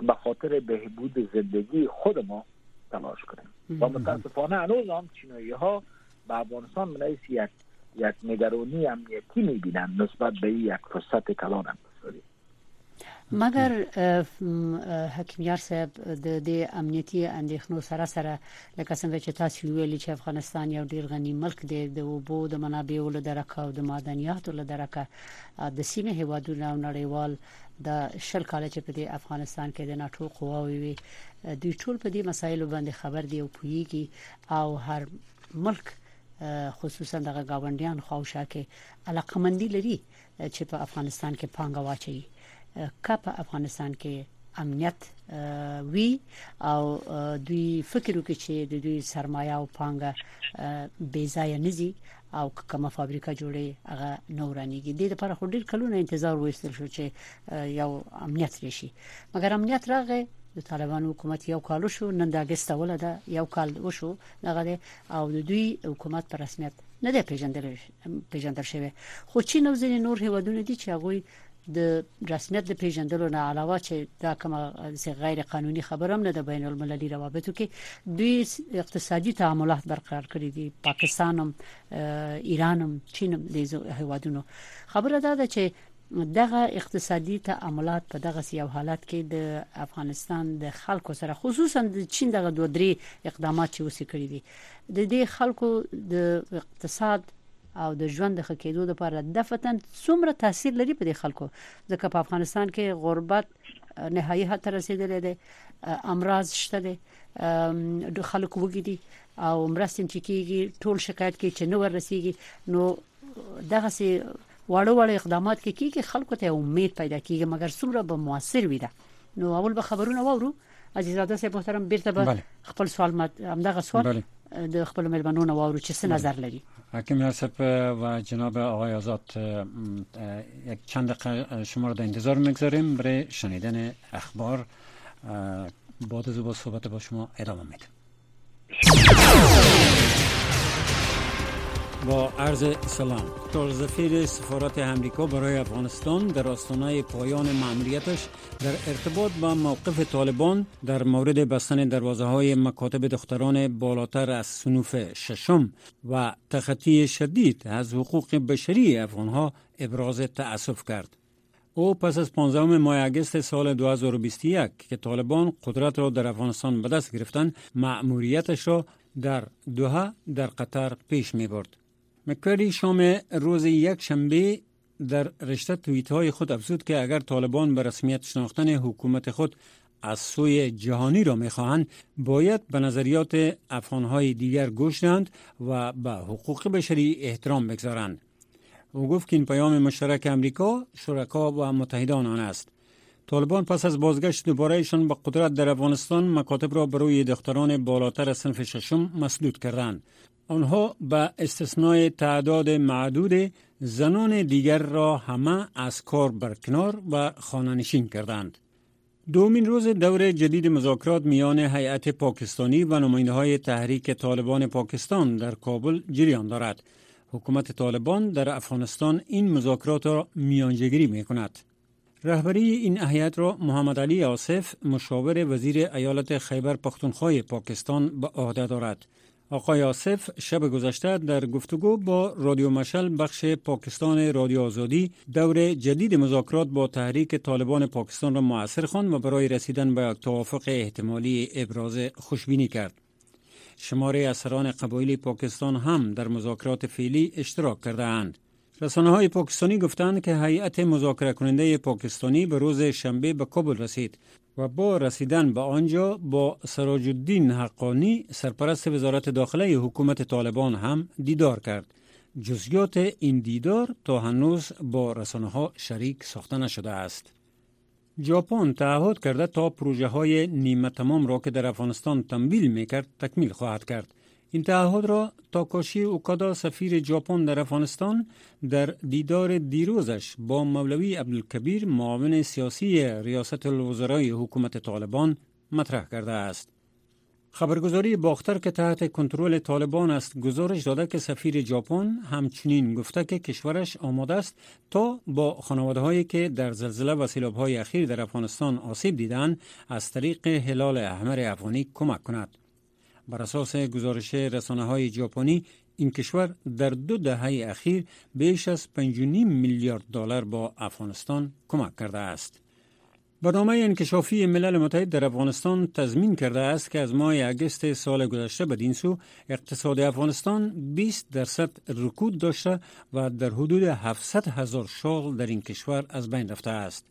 به خاطر بهبود زندگی خود ما تلاش کنیم. و متاسفانه هنوز هم چینایی ها به افغانستان من یک یک نگرانی امنیتی میبینن نسبت به یک فرصت کلان اقتصادی مګر حکیم یار صاحب د د امنیتي اندېښنو سره سره لکه څنګه چې تاسو ویلي چې افغانستان یو ډیر غنی ملک دی د وبو د منابعو له درکه او د معدنیاتو له درکه د سیمه هیوادونو او نړیوال د شل کال چې په افغانستان کې د ناتو قواوي وي دوی ټول په دې مسایلو باندې خبر دی او پویږي او هر ملک خصوصا د غاونډیان خوښه کې علاقمندي لري چې په افغانستان کې پانګه واچي کا په افغانستان کې امنیت وی او دوی فکر وکړي چې د دوی سرمایه او پانګه بې ځای نه زی او کومه فابریکه جوړي هغه نورانيږي د لپاره خو ډیر کلونه انتظار وېستل شو چې یو امنیت راشي. مګر امنیت راغی د طالبان حکومت یو کال شو نن د اگست اوله ده یو کال وشو. دغه او د دوی حکومت په رسمیت نه دی پیژندل پیژندل شوی. خو چین او ځینې نور هیوادونه دي چې هغه د رسمیت د پیژندلو نه علاوه چې دا کومه غیر قانوني خبرم نه د بین المللي روابطو کې دوی اقتصادي تعاملات برقرار کړی دي. پاکستان هم ایران هم چین هم د هیوادونو. خبره ده چې دغه اقتصادي تعاملات په دغه یو حالت کې د افغانستان د خلکو سره خصوصا د چین دغه دوه درې اقدامات چې وسې کړی دي. د دې خلکو د اقتصاد او د ژوند د خکېدو لپاره دفتن څومره تاثیر لري په دې خلکو؟ ځکه په افغانستان کې غربت نهایي حد رسیدلې ده امراض شته ده د خلکو وګړي او مرستم چې کیږي ټول شکایت کوي چې نو ورسیږي نو دغه سي واړه واړه اقدامات کې کیږي خلکو ته امید پیدا کیږي مګر څومره به موثر وي دا. نو اول به خبرونه وورو عزیزاده سه محترم بیرته به خپل سوال همدغه سوال د خپل ملمنو نوارو چې څه نظر لري. حکیم یاسف و جناب آقای آزاد یک چند دقیقه شما رو در انتظار میگذاریم. برای شنیدن اخبار بعد از با صحبت با شما ادامه میدیم با عرض سلام سفیر سفارت امریکا برای افغانستان در آستانه پایان مأموریتش در ارتباط با موقف طالبان در مورد بستن دروازه های مکاتب دختران بالاتر از سنوف ششم و تخطی شدید از حقوق بشری افغانها ابراز تأسف کرد. او پس از 15 ماه اگست سال 2021 که طالبان قدرت را در افغانستان به دست گرفتند مأموریتش را در دوحه در قطر پیش می برد. مکری شام روز یک شنبه در رشته توییت های خود افزود که اگر طالبان به رسمیت شناختن حکومت خود از سوی جهانی را می‌خواهند باید به نظریات افغانهای دیگر گوش دهند و به حقوق بشری احترام بگذارند. او گفت که این پیام مشترک امریکا شرکا و متحدان آن است. طالبان پس از بازگشت دوبارهشان به قدرت در افغانستان مکاتب را بروی دختران بالاتر از صنف ششم مسدود کردند. آنها به استثنای تعداد معدود زنان دیگر را همه از کار برکنار و خاننشین کردند. دومین روز دور جدید مذاکرات میان هیئت پاکستانی و نماینده های تحریک طالبان پاکستان در کابل جریان دارد. حکومت طالبان در افغانستان این مذاکرات را میانجگری می کند. رهبری این هیئت را محمد علی آصف مشاور وزیر ایالت خیبر پختونخوا پاکستان به عهده دارد. آقای آصف شب گذشته در گفتگو با رادیو مشل بخش پاکستان رادیو آزادی دور جدید مذاکرات با تحریک طالبان پاکستان را موثر خواند و برای رسیدن به توافق احتمالی ابراز خوشبینی کرد. شماره اسران قبایلی پاکستان هم در مذاکرات فعلی اشتراک کرده اند. رسانه های پاکستانی گفتند که هیئت مذاکره کننده پاکستانی به روز شنبه به کابل رسید و با رسیدن به آنجا با سراج الدین حقانی سرپرست وزارت داخله حکومت طالبان هم دیدار کرد. جزیات این دیدار تا هنوز با رسانه ها شریک ساخته نشده است. ژاپن تعهد کرده تا پروژه های نیمه تمام را که در افغانستان تمویل می کرد تکمیل خواهد کرد. این تعهد را تاکاشی اوکادا سفیر ژاپن در افغانستان در دیدار دیروزش با مولوی عبدالکبیر معاون سیاسی ریاست الوزرای حکومت طالبان مطرح کرده است. خبرگزاری باختر که تحت کنترل طالبان است گزارش داده که سفیر ژاپن همچنین گفته که کشورش آماده است تا با خانواده هایی که در زلزله و سیلاب های اخیر در افغانستان آسیب دیدند از طریق هلال احمر افغانی کمک کند. بر اساس گزارش رسانه های ژاپنی این کشور در دو دهه اخیر بیش از 5.5 میلیارد دلار با افغانستان کمک کرده است. برنامه انکشافی ملل متحد در افغانستان تضمین کرده است که از ماه اگست سال گذشته بدین سو اقتصاد افغانستان 20 درصد رکود داشته و در حدود 700 هزار شغل در این کشور از بین رفته است.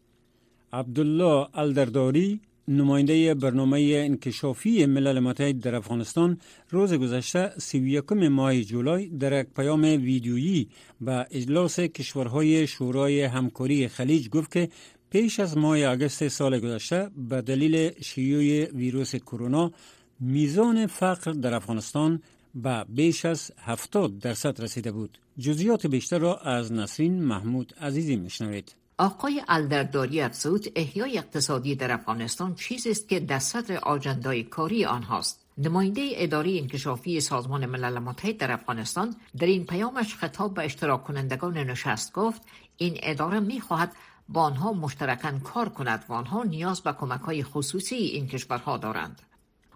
عبدالله الدرداری نماینده برنامه انکشافی ملل متحد در افغانستان روز گذشته 31 ماه جولای در یک پیام ویدیویی به اجلاس کشورهای شورای همکاری خلیج گفت که پیش از ماه اگست سال گذشته به دلیل شیوع ویروس کرونا میزان فقر در افغانستان به بیش از 70 درصد رسیده بود. جزئیات بیشتر را از نسرین محمود عزیزی میشنوید. آقای الدرداری افزود احیای اقتصادی در افغانستان چیزی است که در صدر آجندای کاری آنهاست نماینده اداره انکشافی سازمان ملل متحد در افغانستان در این پیامش خطاب به اشتراک کنندگان نشست گفت این اداره می خواهد با آنها مشترکاً کار کند و آنها نیاز به کمک های خصوصی این کشورها دارند.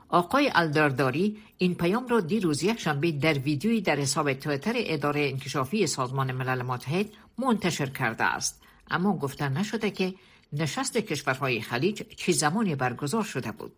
آقای الدرداری این پیام را دیروز یک شنبه در ویدیویی در حساب تویتر اداره انکشافی سازمان ملل متحد منتشر کرده است. اما گفتن نشده که نشست کشورهای خلیج چه زمانی برگزار شده بود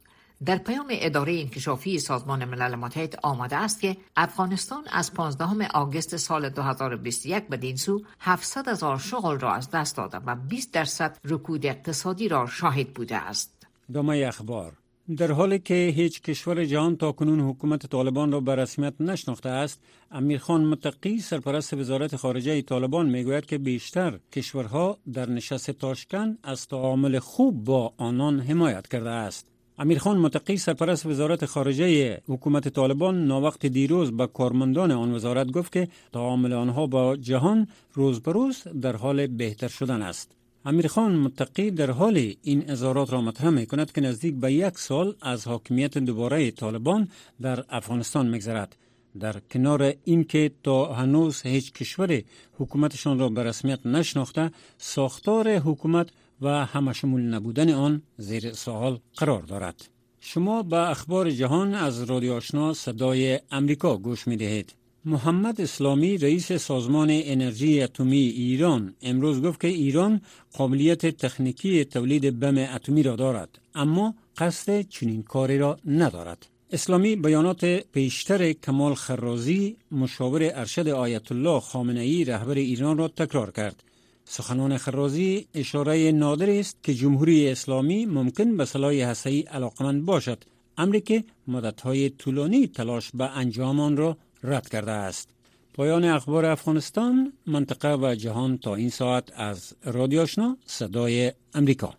در پیام اداره انکشافی سازمان ملل متحد آمده است که افغانستان از 15 آگوست سال 2021 به دین سو 700 هزار شغل را از دست داده و 20 درصد رکود اقتصادی را شاهد بوده است. دامه اخبار در حالی که هیچ کشور جهان تا کنون حکومت طالبان را به رسمیت نشناخته است امیرخان متقی سرپرست وزارت خارجه طالبان می‌گوید که بیشتر کشورها در نشست تاشکن از تعامل خوب با آنان حمایت کرده است امیرخان متقی سرپرست وزارت خارجه حکومت طالبان ناوقت دیروز به کارمندان آن وزارت گفت که تعامل آنها با جهان روز به روز در حال بهتر شدن است. امیرخان متقی در حال این اظهارات را مطرح می کند که نزدیک به یک سال از حاکمیت دوباره طالبان در افغانستان میگذرد. در کنار اینکه تا هنوز هیچ کشور حکومتشان را به رسمیت نشناخته ساختار حکومت و همشمول نبودن آن زیر سوال قرار دارد شما به اخبار جهان از رادیو آشنا صدای امریکا گوش می دهید محمد اسلامی رئیس سازمان انرژی اتمی ایران امروز گفت که ایران قابلیت تکنیکی تولید بم اتمی را دارد اما قصد چنین کاری را ندارد. اسلامی بیانات پیشتر کمال خرازی مشاور ارشد آیت الله خامنه ای رهبر ایران را تکرار کرد. سخنان خرازی اشاره نادر است که جمهوری اسلامی ممکن به سلاح هسته‌ای علاقمند باشد. امری که مدتهای طولانی تلاش به انجام آن را رد کرده است. پایان اخبار افغانستان منطقه و جهان تا این ساعت از رادیو آشنا صدای امریکا.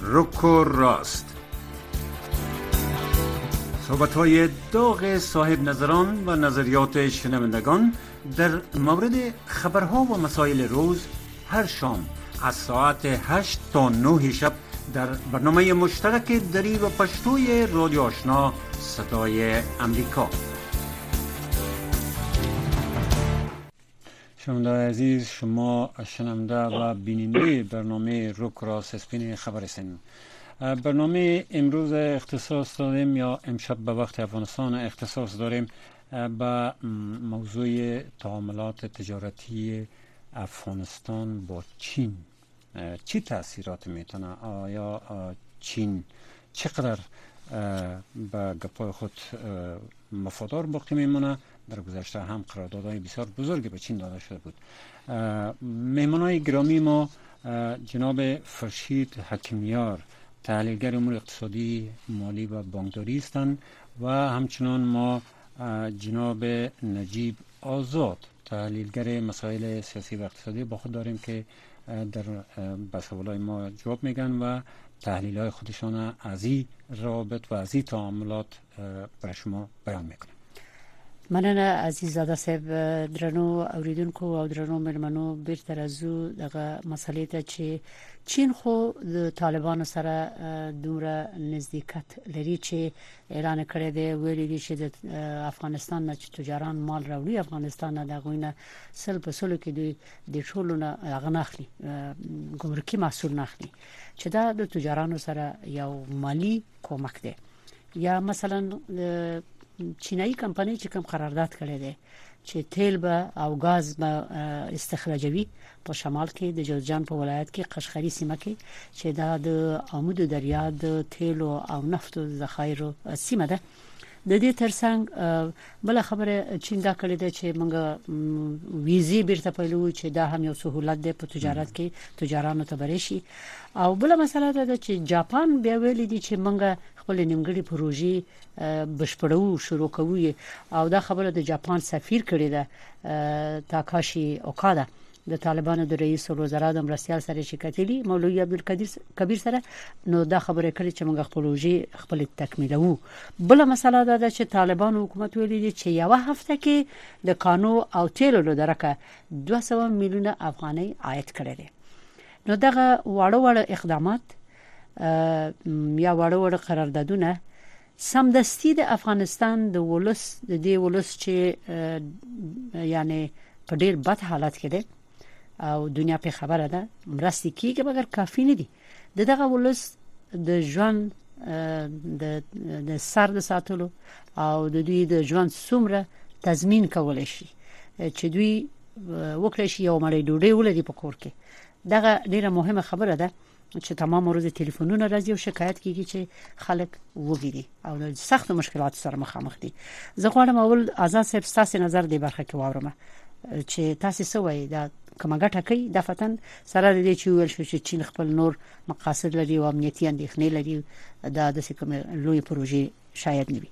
روکو راست. صحبت های داغ صاحب نظران و نظریات شنوندگان در مورد خبرها و مسائل روز هر شام از ساعت 8 تا 9 شب در برنامه مشترک دری و پشتوی رادیو آشنا صدای امریکا. شنونده عزیز شما شنونده و بیننده برنامه روک اسپین خبر هستین. برنامه امروز اختصاص داریم یا امشب به وقت افغانستان اختصاص داریم به موضوع تعاملات تجارتی افغانستان با چین. چی تاثیرات می‌تونه؟ آیا چین چقدر به گپای خود مفادار باقی میمونه؟ در گذشته هم قراردادهای بسیار بزرگی به چین داده شده بود. مهمانای گرامی ما جناب فرشید حکمیار تحلیلگر امور اقتصادی مالی و بانکداری هستند و همچنان ما جناب نجیب آزاد تحلیلگر مسائل سیاسی و اقتصادی با خود داریم که در به ما جواب میگن و تحلیل های خودشان از این رابط و از این تعاملات برای شما بیان می‌کنن. مننه عزیز زاده صاحب درنو اوریدونکو او درنو مرمنو بیرته رازو دغه مسلې ته چې چین خو د طالبانو سره دومره نزدېکت لري چې اعلان کړی دی. ویلي دي چې د افغانستان نه تجاران مال راوړي افغانستان نه دغه نه سل په سلو کې د د ټولو نه هغه نخلي ګمرکي محصول نخلي چې دا د تجارانو سره یو مالی کومک دی. یا مثلا چینایي کمپنۍ چې کوم قرارداد کړی دی چې تیل به او غاز به استخراجوي په شمال کې د جوزجان په ولایت کې قشقری سیمه کې چې دا د عمود دریا د تیل او نفتو ذخایر سیمه ده. د دې ترڅنګ بل خبره چین دا کړی دی چې موږ ویزي بیرته پیلو چې دا هم یو سہولت دی په تجارت کې تجارانو ته برېشي او بل مسله ده چې جاپان بیا ویل دي چې موږ خپل نیمګړي پروژې بشپړو شروع کوو او دا خبره د جاپان سفیر کړی ده تاکاشي اوکادا. د طالبانو د رئیس الوزرا د مرستيال سره شکایتلی مولوی عبدالقدیر کبیر سره نو دا خبره کړې چې موږ خپل پروژې خپل تکمیلو بل مسله دا ده چې طالبان حکومت ویلي دي چې یو هفته کې د قانون او تیلو له درکه 200 میلیونه افغانۍ عاید کړي نو دغه واړه واړه اقدامات یا واړه واړه قراردادونه. سمدستي د افغانستان د ولس د دې ولس چې یعنی په ډیر بد حالت کې ده او دنیا په خبره ده مرستي کیږي مګر کافی نه دي. دغه ولس د ژوند د د سر د ساتلو او د دوی د ژوند څومره تضمین کول شي چې دوی وکړي شي یو مړی ډوډۍ ولري په کور کې. دغه ډیره مهمه خبره ده چې تمام ورځ ټلیفونونه راځي او شکایت کیږي چې خلک وګړي او د سخت مشکلات سره مخامخ دي. زه غواړم اول آزاد صاحب ستاسو نظر دی برخه کې واورم. چې تاسو سوې دا کومه ګټه کوي؟ د فتن سره د چې ویل شو چې چین خپل نور مقاصد لري او امنیتي اندېښنې لري دا د کومه لوی پروژې شاید نه وي.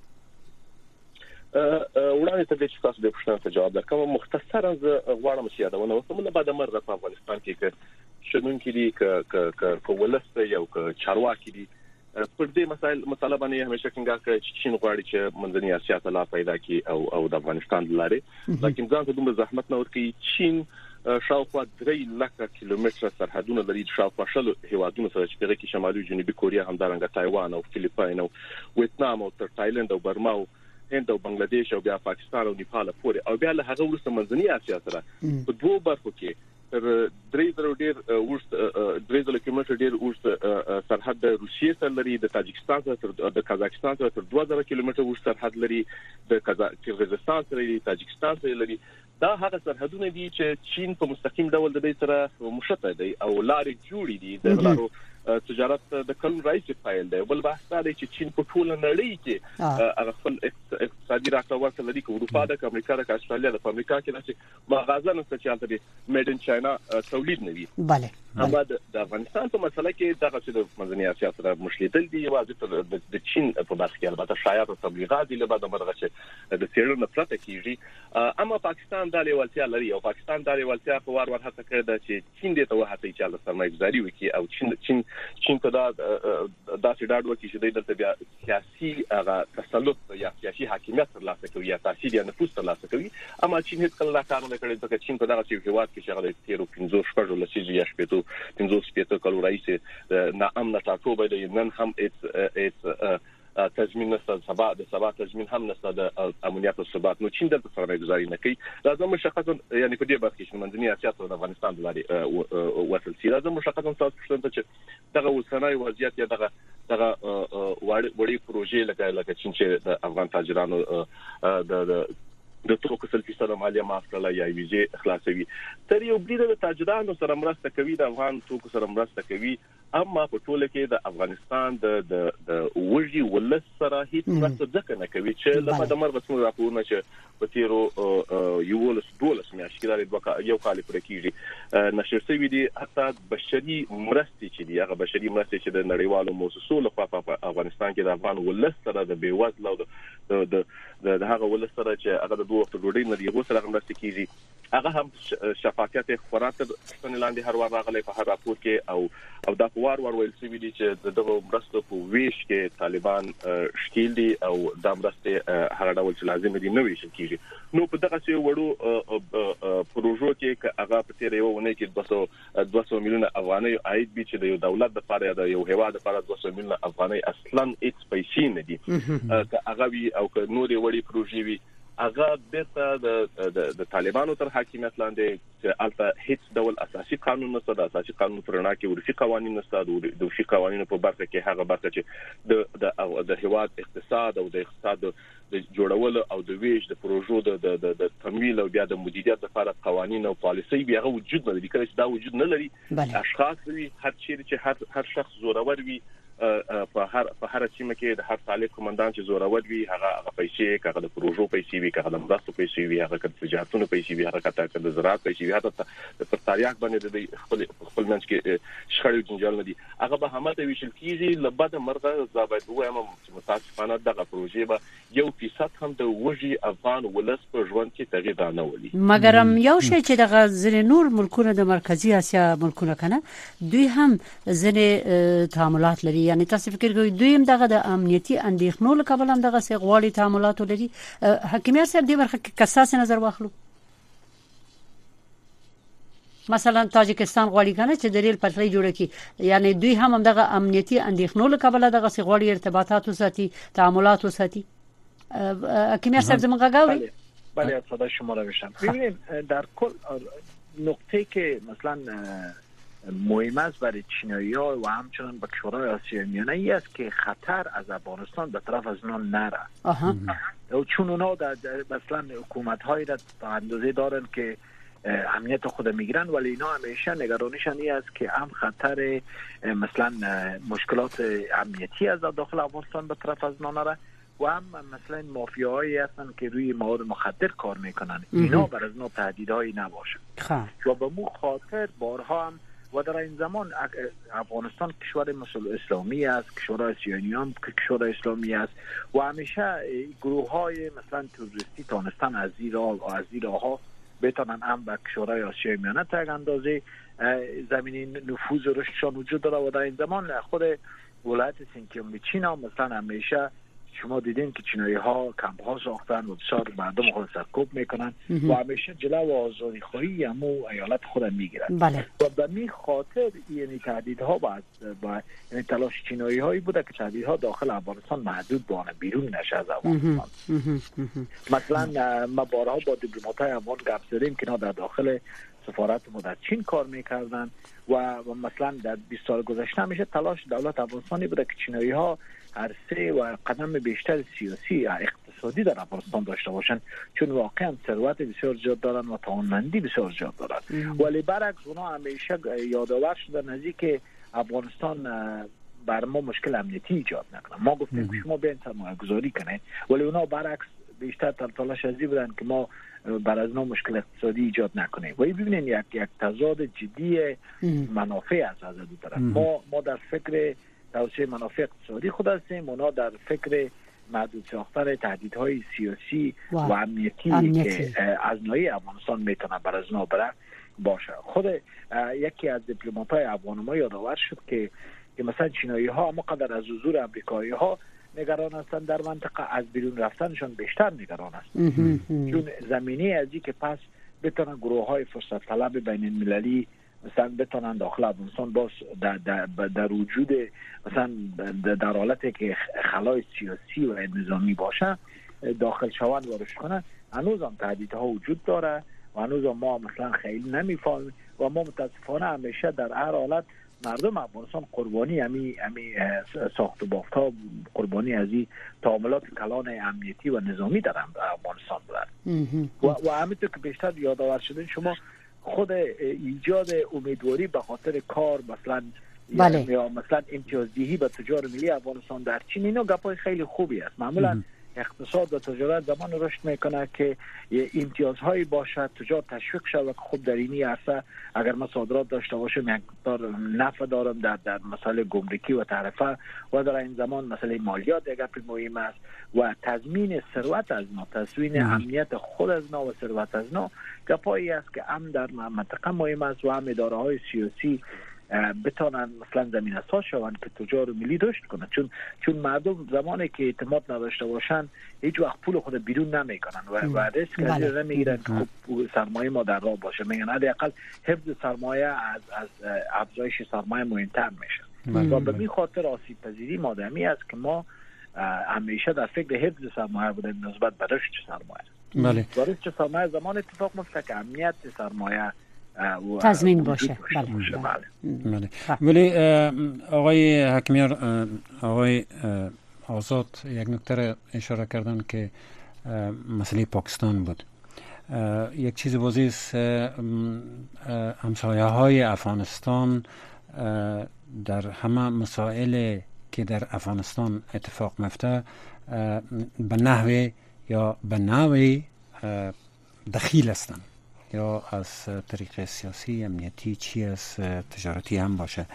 وړاندې ته د تاسو د پښتنو ته جواب درکوم. مختصرا زه غواړم چې یادونه وکړم. نه بعد مرزه په افغانستان کې شنونکي دي ک ک ک ولسته یو ک چارواکي دي. پر دې مسایل مطالبه باندې همیشه څنګه کوي چې چین غواړي چې منځنی اسیا ته لا پیدا کی او او د افغانستان لارې. لکه ځان ته دومره زحمت نه ورکي چین شاوخوا 3 لک کیلومتره سرحدونه لري شاوخوا شل هیوادونو سره چې دغه کې شمالي جنوبي کوریا همدارنګه تایوان او فلیپاین او ویتنام او تر تایلند او برما او هند او بنگلاديش او بیا پاکستان او نیپال پورې. او بیا له هغه وروسته منځنی اسیا سره په دوه برخو کې تر درې درو ډیر ورست درې درو کیلومتر ډیر ورست سرحد د روسیې سره لري د تاجکستان سره د قزاقستان سره تر 2000 کیلومتر ورست سرحد لري د قزاقستان سره لري تاجکستان سره لري. دا هغه سرحدونه دي چې چین په مستقیم ډول د دې سره مشته دي او لارې جوړې دي د لارو تجارت د کلون راځي فایل دی. بل بحث دا دی چې چین په ټول نړۍ کې هغه خپل اقتصادي راکړه ورکړه لري چې اروپا د امریکا د استرالیا د امریکا کې داسې مغازه څه چالت دي میډ ان چاینا تولید نه وي. bale اما د افغانستان په مسله کې دغه چې د منځنی اسیا سره مشلیدل دي واځي د چین په برخه کې البته شایعات او تبلیغات دي لبعد مرغه چې د سیرل نفرت کیږي اما پاکستان د لیوالتیا لري او پاکستان د لیوالتیا په وار ور هڅه کوي چې چین دې ته وهڅي چې له سرمایه گذاري وکړي او چین چین چین ته دا داسې ډاډ ورکړي چې د دلته بیا سیاسي هغه تسلط یا سیاسي حاکمیت ترلاسه کوي یا تاثیر یا نفوذ ترلاسه کوي اما چین هیڅ کله کار نه کړی ځکه چین په دغه چې هیواد کې شغله تیرو 15 شپږ لسیږي یا شپږ 15 شپږ کلو رئیس نه امن ټاکوبه د نن هم اټ اټ تضمین نشته سبا د سبا تضمین هم نشته د امنیت او ثبات. نو چین د سرمایه گذاري نه کوي. لازم مشخصا یعنی په دې برخه کې منځنی اسیا ته د افغانستان لارې وصل سي. لازم مشخصا تاسو څنګه چې دغه وسنۍ وضعیت یا دغه دغه وړي پروژې لکه لکه چې د افغان تاجرانو د د توکو سل فیصد مالیه معاف کړل یا ویزه خلاصوي. تر یو بریده د تاجرانو سره مرسته کوي د افغان توکو سره مرسته کوي. اما په ټوله کې د افغانستان د د وږي ولس سره هیڅ مرسته ځکه نه کوي چې لکه د مرغ څنګه راپورونه چې په تیرو یو ولس دولس میاشتې کې د یو کال پر کېږي نشر شوی دي حتی بشري مرستې چې دي. هغه بشري مرستې چې د نړیوالو مؤسسو لخوا په افغانستان کې د افغان ولس سره د بیوزلو د د هغه ولس سره چې هغه د دوه وخت ډوډۍ نه دی غوښتل هغه مرستې کیږي هغه هم شفافیت خورات ستنه لاندې هر وار راغلي په هر راپور کې او او دا وار وار ویل شوی دي چې دغه مرستو په ویش کې طالبان شکیل دي او دا مرسته هر ډول چې لازم دي نو ویش کیږي. نو په دغه څه وړو پروژو کې هغه په تیر یو ونه کې 200 200 میلیونه افغاني عاید به چې د یو دولت لپاره د یو هواد لپاره 200 میلیونه افغاني اصلا هیڅ پیسې نه دي. که هغه وی او که نورې وړي پروژې وي هغه بیرته د د طالبانو تر حاکمیت لاندې چې البته هیڅ ډول اساسي قانون نشته د اساسي قانون پرنا کې ورشي قوانين نشته د ورشي قوانینو په برخه کې هغه برخه چې د د د هواد اقتصاد او د اقتصاد د جوړول او د ویش د پروژو د د د تمویل او بیا د مدیریت لپاره قوانين او پالیسي بیا وجود نه لري. کله چې دا وجود نه لري اشخاص وي هر چیرې چې هر هر شخص زورور وي په هر په هر سیمه کې د هر طالب کومندان چې زورور وي هغه هغه پیسې هغه د پروژو پیسې وي هغه د مرستو پیسې وي هغه د تجارتونو پیسې وي هغه کته د زراعت پیسې وي هغه د پرتاریاک باندې د خپل خپل منځ کې شخړې جنجال نه دي. هغه به هم ته ویشل کیږي لبد مرغه زابد وایم چې متاسفانه دغه پروژې به یو فیصد هم د وږي افغان ولس په ژوند کې تغییر نه ولي. مګرم یو شی چې دغه ځینې نور ملکونه د مرکزی اسیا ملکونه کنه دوی هم ځینې تعاملات لري یعنی تاسو فکر کوئ دوی هم دغه د امنیتي اندېښنو له کبل هم دغه سي غواړي تعاملات لري. حکیمیت صاحب دې برخه کې کساس نظر واخلو؟ مثلا تاجکستان غواړي کنه چې د ریل پټلۍ جوړه کړي. یعنی دوی هم دغه امنیتي اندېښنو له کبل دغه سي غواړي ارتباطات وساتي تعاملات وساتي حکیمیت صاحب زموږ غاوري بله صدا شما را بشم ببینید در کل نقطه که مثلا مهم است برای چینایی ها و همچنان به کشورهای آسیای میانه ای است که خطر از افغانستان به طرف از اونا نره. چون اونا در مثلا حکومت هایی را تا اندازه دارن که امنیت خود می‌گیرن ولی اینا همیشه نگرانیشان ای است که هم خطر مثلا مشکلات امنیتی از داخل افغانستان به طرف از اونا نره و هم مثلا مافیاهایی هستن که روی مواد مخدر کار می‌کنن. اینا بر از اونا تهدیدهایی نباشه. و به مو خاطر بارها هم و در این زمان افغانستان کشور مسل اسلامی است کشور آسیانی هم کشور اسلامی است. و همیشه گروه های مثلا توریستی تانستن از زیر از زیر ها بتانن هم به کشورهای آسیای میانه تا اندازه زمینی نفوذ رشدشان وجود داره. و در این زمان خود ولایت سینکیوم چین هم مثلا همیشه شما دیدین که چینایی ها کمپ ها ساختن و بسیار مردم خود سرکوب می‌کنن و همیشه جلو و آزادی خواهی همو ایالت خود می‌گیرن. بله. و به می خاطر یعنی تهدید ها با, با یعنی تلاش چینایی هایی بوده که تهدید ها داخل افغانستان محدود بانه بیرون نشه از افغانستان. مثلا ما بارها با دیپلمات های افغان گپ زدیم که در داخل سفارت ما در چین کار می‌کردن و مثلا در 20 سال گذشته میشه تلاش دولت افغانستانی بوده که چینایی ها عرصه و قدم بیشتر سیاسی و اقتصادی در افغانستان داشته باشند چون واقعا ثروت بسیار زیاد دارن و توانمندی بسیار زیاد دارن. ولی برعکس اونا همیشه یادآور شده نزدیک افغانستان بر ما مشکل امنیتی ایجاد نکنه. ما گفتیم که شما بیاین سرمایه گذاری کنید ولی اونا برعکس بیشتر تلاش ازی بودن که ما بر از نو مشکل اقتصادی ایجاد نکنیم. و ببینید یک یک تضاد جدی منافع از از دو طرف ما ما در فکر توسعه منافع اقتصادی خود هستیم. اونا در فکر محدود ساختن تهدیدهای سیاسی و, و امنیتی, امنیتی, که از نوعی افغانستان می‌تونه بر از بره باشه. خود یکی از دیپلمات های افغان ما یادآور شد که که مثلا چینایی ها اما قدر از حضور امریکایی ها نگران هستند در منطقه از بیرون رفتنشان بیشتر نگران است چون زمینه ازی که پس بتونن گروه های فرصت طلب بین المللی مثلا بتونن داخل افغانستان باز در, در, در وجود مثلا در حالتی که خلای سیاسی و نظامی باشه داخل شوند و رشد کنن. هنوز هم تهدیدها وجود داره و هنوز ما مثلا خیلی نمی‌فهمیم و ما متاسفانه همیشه در هر حالت مردم افغانستان قربانی همی همی ساخت و بافت ها قربانی از این تعاملات کلان امنیتی و نظامی در افغانستان بودن و, و همینطور که بیشتر یادآور شدن شما خود ایجاد امیدواری به خاطر کار مثلا بله. یا مثلا امتیازدهی به تجار ملی افغانستان در چین اینا گپای خیلی خوبی است معمولا اقتصاد و تجارت زمان رشد می‌کنه که امتیازهایی باشد. تجار تشویق شود خب در اینی عرصه اگر ما صادرات داشته باشیم مقدار نفع دارم در در مسئله گمرکی و تعرفه و در این زمان مسئله مالیات یک مهم است و تضمین ثروت از ما تضمین امنیت خود از ما و ثروت از ما گپایی است که هم در منطقه مهم است و هم اداره های سیاسی بتانن مثلا زمین اساس شوند که تجار ملی رشد کنند چون چون مردم زمانی که اعتماد نداشته باشن هیچ وقت پول خود بیرون نمی‌کنن و و ریسک این نمی‌گیرن که خب سرمایه ما در راه باشه. میگن حداقل حفظ سرمایه از از افزایش سرمایه مهمتر میشه. و به این خاطر آسیب پذیری مادمی است که ما همیشه در فکر حفظ سرمایه بودیم نسبت به رشد سرمایه. بله. رشد سرمایه زمان اتفاق میفته که امنیت سرمایه تضمین باشه. بله. بله. ولی آقای حکمیار آقای آزاد یک نکته اشاره کردن که مسئله پاکستان بود. یک چیز واضح است همسایه های افغانستان در همه مسائل که در افغانستان اتفاق میفته به نحوه یا به نوعی دخیل هستند. یا از طریق سیاسی امنیتی چی از تجارتی هم باشه.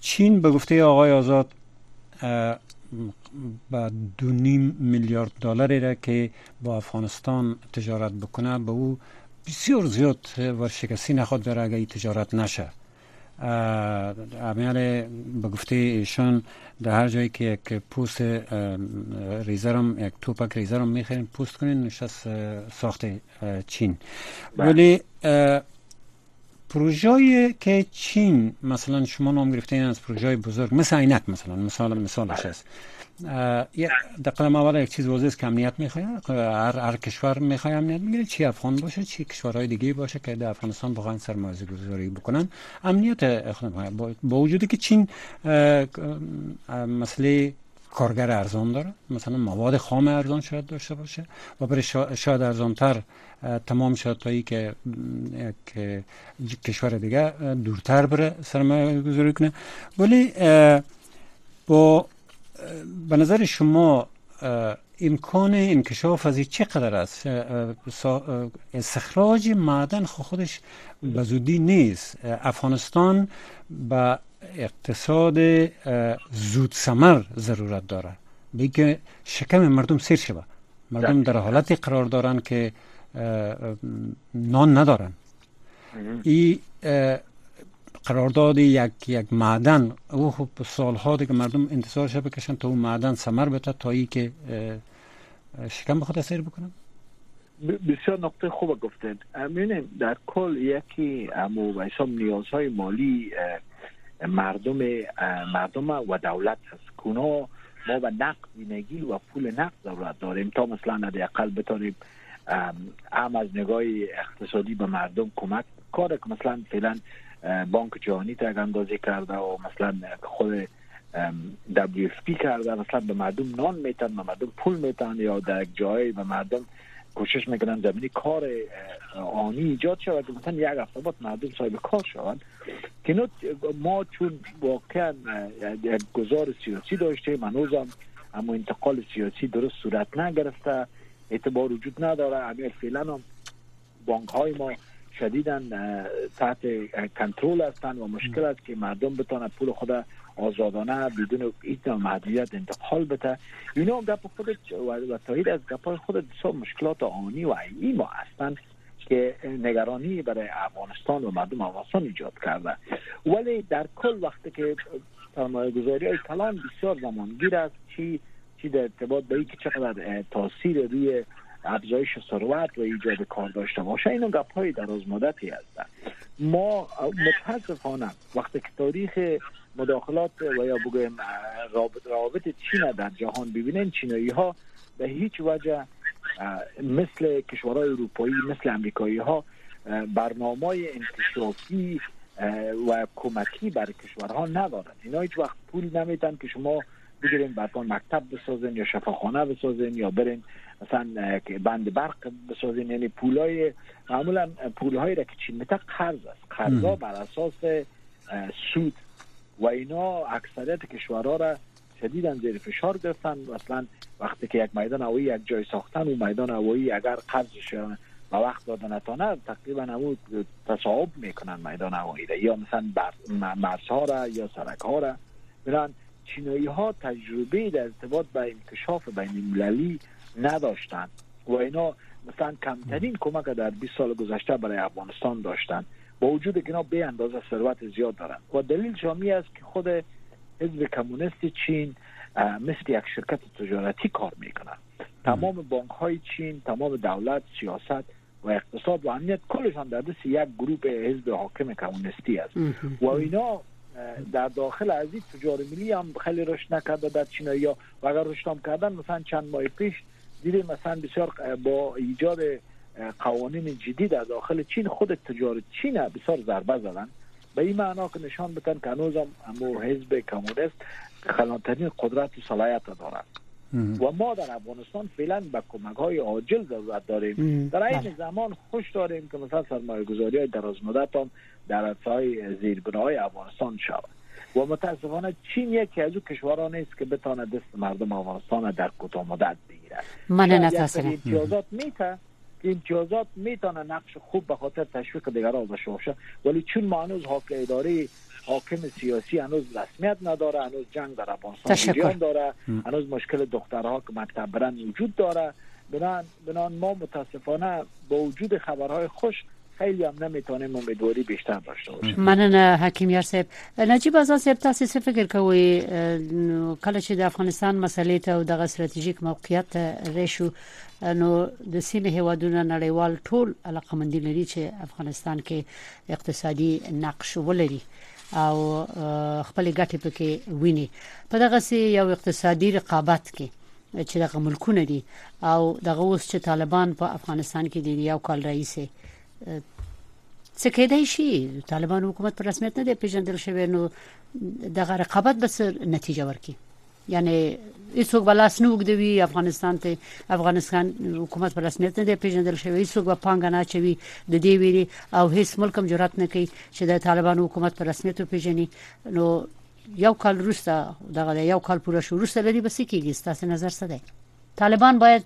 چین به گفته آقای آزاد با دو نیم میلیارد دلاری را که با افغانستان تجارت بکنه به او بسیار زیاد ورشکستی نخواد داره اگه این تجارت نشه. امیال به گفته ایشان در هر جایی که یک پوست ریزرم یک توپک ریزرم می‌خرین پوست کنین نشست ساخت چین. ولی پروژه که چین مثلا شما نام گرفته از پروژه بزرگ مثل عینک مثلا مثال مثالش است در قدم اول یک چیز واضح که امنیت می‌خواد هر, هر کشور می‌خواد امنیت می‌گیره چی افغان باشه چی کشورهای دیگه باشه که در افغانستان واقعا سرمایه گذاری بکنن. امنیت با وجودی که چین مسئله کارگر ارزان داره. مثلا مواد خام ارزان شاید داشته باشه و برای شاید ارزانتر تمام تا که یک کشور دیگه دورتر بره سرمایه گذاری کنه. ولی با به نظر شما امکان انکشاف از چقدر است؟ استخراج معدن خودش به زودی نیست. افغانستان به اقتصاد زود سمر ضرورت داره. به که شکم مردم سیر شود مردم در حالتی قرار دارن که نان ندارن. این قرارداد یک یک معدن او خب سالها دیگه مردم انتظارش بکشن تا اون معدن ثمر بده تا ای که شکم بخواد سیر بکنم بسیار نقطه خوب گفتید. می‌بینیم در کل یکی امو و نیازهای مالی مردم مردم و دولت هست. کنا ما به نقد بینگی و پول نقد ضرورت داریم. تا مثلا اقل بتانیم هم از نگاه اقتصادی به مردم کمک کار که مثلا فعلا بانک جهانی تا اندازه کرده و مثلا خود WFP کرده مثلا به مردم نان میتن به مردم پول میتن یا در جای به مردم کوشش می‌کنن زمینی کار آنی ایجاد شود. مثلا یک هفته بعد مردم صاحب کار شوند که ما چون واقعا یک گذار سیاسی داشته هنوزم اما انتقال سیاسی درست صورت نگرفته اعتبار وجود نداره. همین فعلا هم بانک های ما شدیدن تحت کنترل هستند و مشکل است که مردم بتانند پول خود آزادانه بدون هیچ محدودیت انتقال بده. اینا هم گپ خود و تایید از گپ خود بسیار مشکلات آنی و عینی ما هستند که نگرانی برای افغانستان و مردم افغانستان ایجاد کرده. ولی در کل وقتی که سرمایه گذاری های کلان بسیار زمانگیر است چی چی در ارتباط به اینکه چقدر تاثیر روی افزایش ثروت و ایجاد کار داشته باشه اینو گپ های دراز مدتی هستند ما متاسفانه وقتی که تاریخ مداخلات و یا بگویم روابط چین در جهان ببینین چینایی ها به هیچ وجه مثل کشورهای اروپایی مثل امریکایی ها برنامه انکشافی و کمکی برای کشورها ندارن. اینا هیچ وقت پول نمیتن که شما بگیرین برای مکتب بسازین یا شفاخانه بسازین یا برین مثلا بند برق بسازین یعنی پولای معمولا پولهایی را که چین میتن قرض است. قرضا بر اساس سود. و اینا اکثریت کشورها را شدیدا زیر فشار گرفتن. مثلا وقتی که یک میدان هوایی یک جای ساختن و میدان هوایی اگر قرضش با وقت داده نتانه تقریبا همون تصاحب می‌کنن میدان هوایی یا مثلا مرزها را یا سرک ها را برن چینایی ها تجربه در ارتباط با انکشاف بین المللی نداشتند و اینا مثلا کمترین کمک در 20 سال گذشته برای افغانستان داشتند. با وجود که اینا به اندازه ثروت زیاد دارن. و دلیل شامی است که خود حزب کمونیست چین مثل یک شرکت تجارتی کار می‌کنن تمام بانک های چین تمام دولت سیاست و اقتصاد و امنیت کلشان در دست یک گروه حزب حاکم کمونیستی است. و اینا در داخل از این تجار ملی هم خیلی رشد نکرده در چین یا و اگر رشد هم کردن مثلا چند ماه پیش دیدیم مثلا بسیار با ایجاد قوانین جدی در داخل چین خود تجار چین بسیار ضربه زدن. به این معنا که نشان بدن که هنوز هم حزب کمونیست خلانترین قدرت و صلاحیت دارند. و ما در افغانستان فعلا به کمک های عاجل ضرورت داریم. در این بله. زمان خوش داریم که مثلا سرمایه گذاری های دراز مدت هم در های زیربنای های افغانستان شود. و متاسفانه چین یکی از او کشورها نیست که بتانه دست مردم افغانستان در کوتاه مدت بگیره من نتاسفانه امتیازات میته امتیازات می‌تونه نقش خوب به خاطر تشویق دیگران داشته باشه ولی چون ما هنوز حاکم اداره حاکم سیاسی هنوز رسمیت نداره هنوز جنگ در افغانستان داره هنوز مشکل دخترها که مکتب برن وجود داره. بنان, بنان ما متاسفانه با وجود خبرهای خوش خیلی هم نمیتونیم امیدواری بیشتر داشته باشیم. مننه حکیم یار نجیب آزاد صاحب تاسو څه فکر کوئ کله چې د افغانستان مسلې ته د استراتیژیک موقعیت ریشو نو د سیمه هوادونو نړیوال ټول علاقمندي لري چې افغانستان کې اقتصادي نقش ولري او خپل ګټې پکې ویني. په دغه سي یو اقتصادي رقابت کې چې دغه ملکونه دي او دغه اوس چې طالبان په افغانستان کې دي یو کال رئیس څه کېدای شي؟ طالبان حکومت پر رسمیت نه دی پیژندل شوی نو دغه رقابت به نتیجه ورکړي یعنی هیڅوک بلاس نه وګدوي افغانستان ته افغانستان حکومت رسمیت نه دی پیژندل شوی هیڅوک به پانګ نه چوي د دې ویري او هیڅ ملک هم جرأت نه کوي چې د طالبان حکومت پر رسمیت پیژني نو یو کال وروسته دغه یو کال پوره شو وروسته لري بس کېږي؟ ستاسو نظر څه دی؟ طالبان باید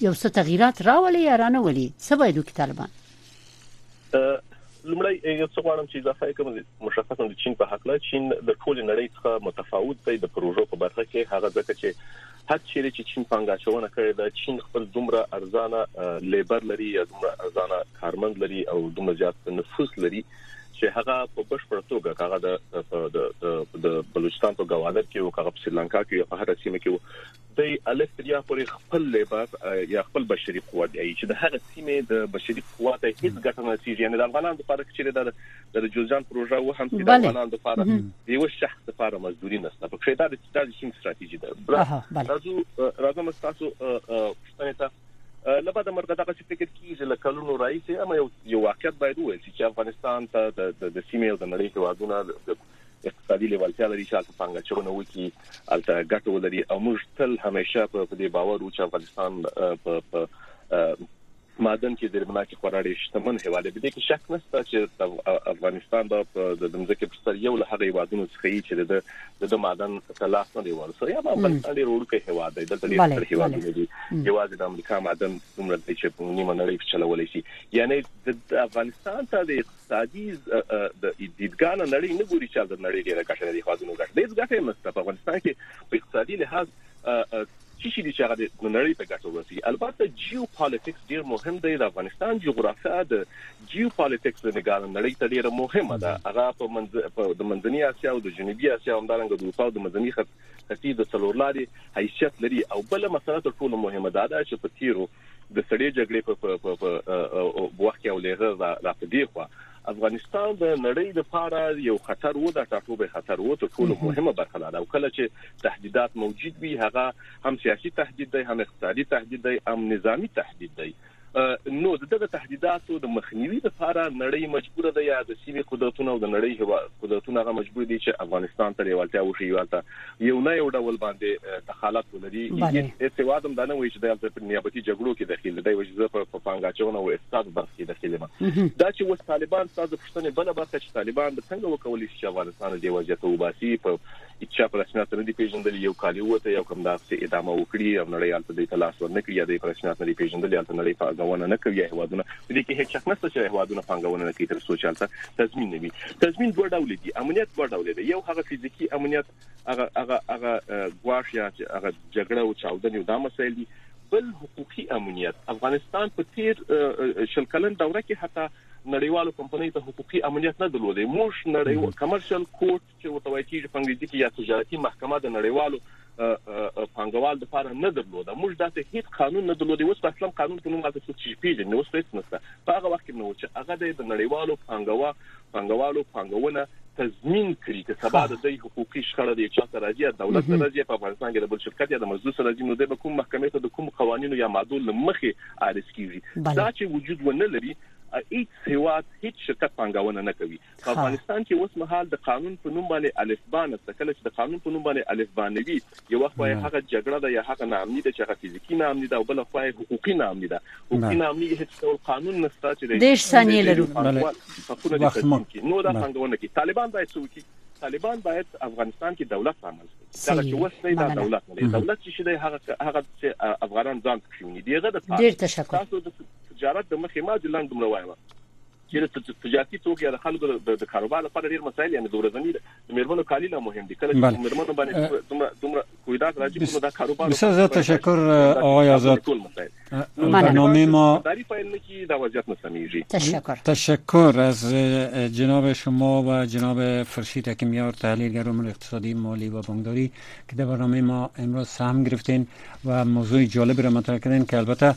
یو څه تغیرات راولي یا رانه ولي؟ څه باید وکړي طالبان لمړی یو څه غواړم چې اضافه کوم مشخصا د چین په حق لا چین د ټول نړۍ څخه متفاوت دی د پروژو په برخه کې. هغه ځکه چې هڅه چیرې چې چین پنګاچونه کړې ده چین خپل دومره ارزانه لیبر لري یا دومره ارزانه کارمند لري او دومره زیات نفوس لري چې هغه په بشپړ توګه هغه د د د بلوچستان په گوادر کې او هغه په سریلانکا کې په هر سیمه کې د الکتریا پورې خپل لیبر یا خپل بشري قوت دی. چې د هغه سیمه د بشري قوت هیڅ ګټه نه سي یعنی د افغانانو لپاره چې د د جوزجان پروژه و هم چې د افغانانو لپاره یو شخص لپاره مزدوري نشته. په خیټه د ستاسو ستراتیژي ده. راځو راځم تاسو پښتنه لبا د مرګ دغه فکر کیږي له کلونو راځي اما یو یو واقعیت باید وایي چې افغانستان ته د د سیمې او د نړۍ هیوادونو اقتصادي لیوالتیا لري چې تاسو څنګه چونه وکي الته ګټو لري او موږ تل همیشه په دې باور وو چې افغانستان په معدن کې د رمنا کې خورړې شتمن هواله به دي کې شک نشته چې افغانستان د دمځکه په سر یو له هغه وادونو څخه چې د د معدن تلاش نه دی ورسره یا باندې وروړو کې هوا دی. د دې هیوادونو دي. یوازې د امریکا معدن څومره دی چې په نیمه نړۍ کې چلولای شي. یعنی د افغانستان ته د اقتصادي د دیدګان نړۍ نه ګوري چې د نړۍ ډیره ګټه لري هیوادونو ګټه دې ګټه مست په افغانستان کې په اقتصادي لحاظ چې شي چې هغه د نړۍ په ګټه ورسي. البته جیو پالیټکس ډیر مهم دی د افغانستان جغرافیا د جیو پالیټکس د نګال نړۍ ته ډیره مهمه ده. هغه په په د منځنۍ اسیا او د جنوبي اسیا همدارنګه د اروپا د منځنۍ خط خطي د څلورلاري حیثیت لري او بل مسله تر ټولو مهمه ده چې په تیرو د سړې جګړې په وخت کې ولېغه را پدې خو افغانستان د نړۍ لپاره یو خطر و د ټاټوبه خطر و ته ټول مهمه برخه ده. او کله چې تهدیدات موجود وي هغه هم سیاسي تهدید دی هم اقتصادي تهدید دی هم نظامی تهدید دی نو دغه تهدیداتو د مخنیوي لپاره نړۍ مجبوره ده یا د سیمې قدرتونو او د نړۍ قدرتونو هغه مجبور دي چې افغانستان ته یوالتیا وشي یوالته یو نه یو ډول باندې دخالت ولري. هیڅ وادم دا نه وایي چې د نیابتي جګړو کې داخل دی چې په پانګاچونه او استاد برخې داخل ما دا چې وس طالبان تاسو پښتنه بل برخه چې طالبان د څنګه وکولي چې افغانستان د وضعیت وباسي په چې په رسمیت سره دی پیژندل یو کالی وته یو کوم داسې ادامه وکړي او نړۍ البته د تلاش ورنکړي یا د رسمیت سره پیژندل البته نړۍ پانګونه نه کوي هوادونه د دې کې هیڅ شک نشته چې هوادونه پانګونه نه کوي تر څو چې البته تضمین نه وي. تضمین دوه ډول دي. امنیت دوه ډول دي یو هغه فزیکی امنیت هغه هغه هغه غواش یا هغه جګړه او چاودنې او دا مسایل دي بل حقوقي امنیت. افغانستان په تیر شل کلن دوره کې حتی نړیوالو کمپنۍ ته حقوقي امنیت نه درلودي موږ نړیوال کمرشل کورټ چې وتوای کیږي په انګلیسي کې یا تجارتي محکمه د نړیوالو پنګوال د لپاره نه درلوده. موږ داسې هیڅ قانون نه درلودي اوس په اسلام قانون په نوم د څه پیژنې اوس هیڅ نشته. په هغه وخت کې نو چې هغه د نړیوالو پنګوا پنګوالو پنګونه تضمین کړي چې سبا د دې حقوقي شخړه د چا سره راځي دولت سره راځي په افغانستان کې د بل شرکت یا د مزدور سره راځي نو د کوم محکمې ته د کوم قوانینو یا معدول مخې عارض کیږي. دا چې وجود ونه لري هیڅ هیواد هیڅ شرکت پنګاونه نه کوي. په افغانستان کې اوس مهال د قانون په نوم باندې الفبان ستکل چې د قانون په نوم باندې الفبانوي یو وخت وای هغه جګړه ده یا هغه نامني ده چې هغه فزیکی نامني ده او بل خو حقوقي نامني ده. حقوقي نامني هیڅ ډول قانون نشته چې د ثانیه لرو. نو دا څنګه کوي. طالبان باید څه طالبان باید افغانستان کې دولت عمل کړي. دا چې وسه دا دولت نه دولت چې شي هغه هغه افغانان ځان کښونی دیغه د تاسو د تجارت د مخې ما د لاندې دومره وایم د تجارتي توګه د خلکو د کاروبار لپاره ډیر مسایل یعنی د ورځنی د میرمنو کالی لا مهم دي. کله چې میرمنو باندې دومره دومره کویدات راځي کوم د کاروبار بسیار زیاد تشکر آقای آزاد. برنامه ما داری پایین کی د وضعیت نسمیږي تشکر. تشکر از جناب شما و جناب فرشید حکیمیار تحلیلگر امور اقتصادی مالی و بانکداری که در برنامه ما امروز سهم گرفتین و موضوع جالب را مطرح کردین که البته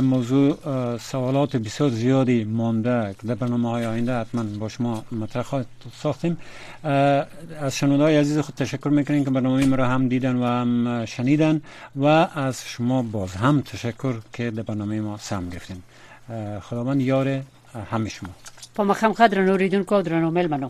موضوع سوالات بسیار زیادی مانده که در برنامه های آینده حتما با شما مطرح ساختیم. از شنوندای عزیز خود تشکر می‌کنیم که برنامه ما را هم دیدن و هم شنیدن و از شما باز هم تشکر که در برنامه ما سهم گرفتین. خداوند یار همه شما. په مخم خدر نوریدونکو درنو ملمنو.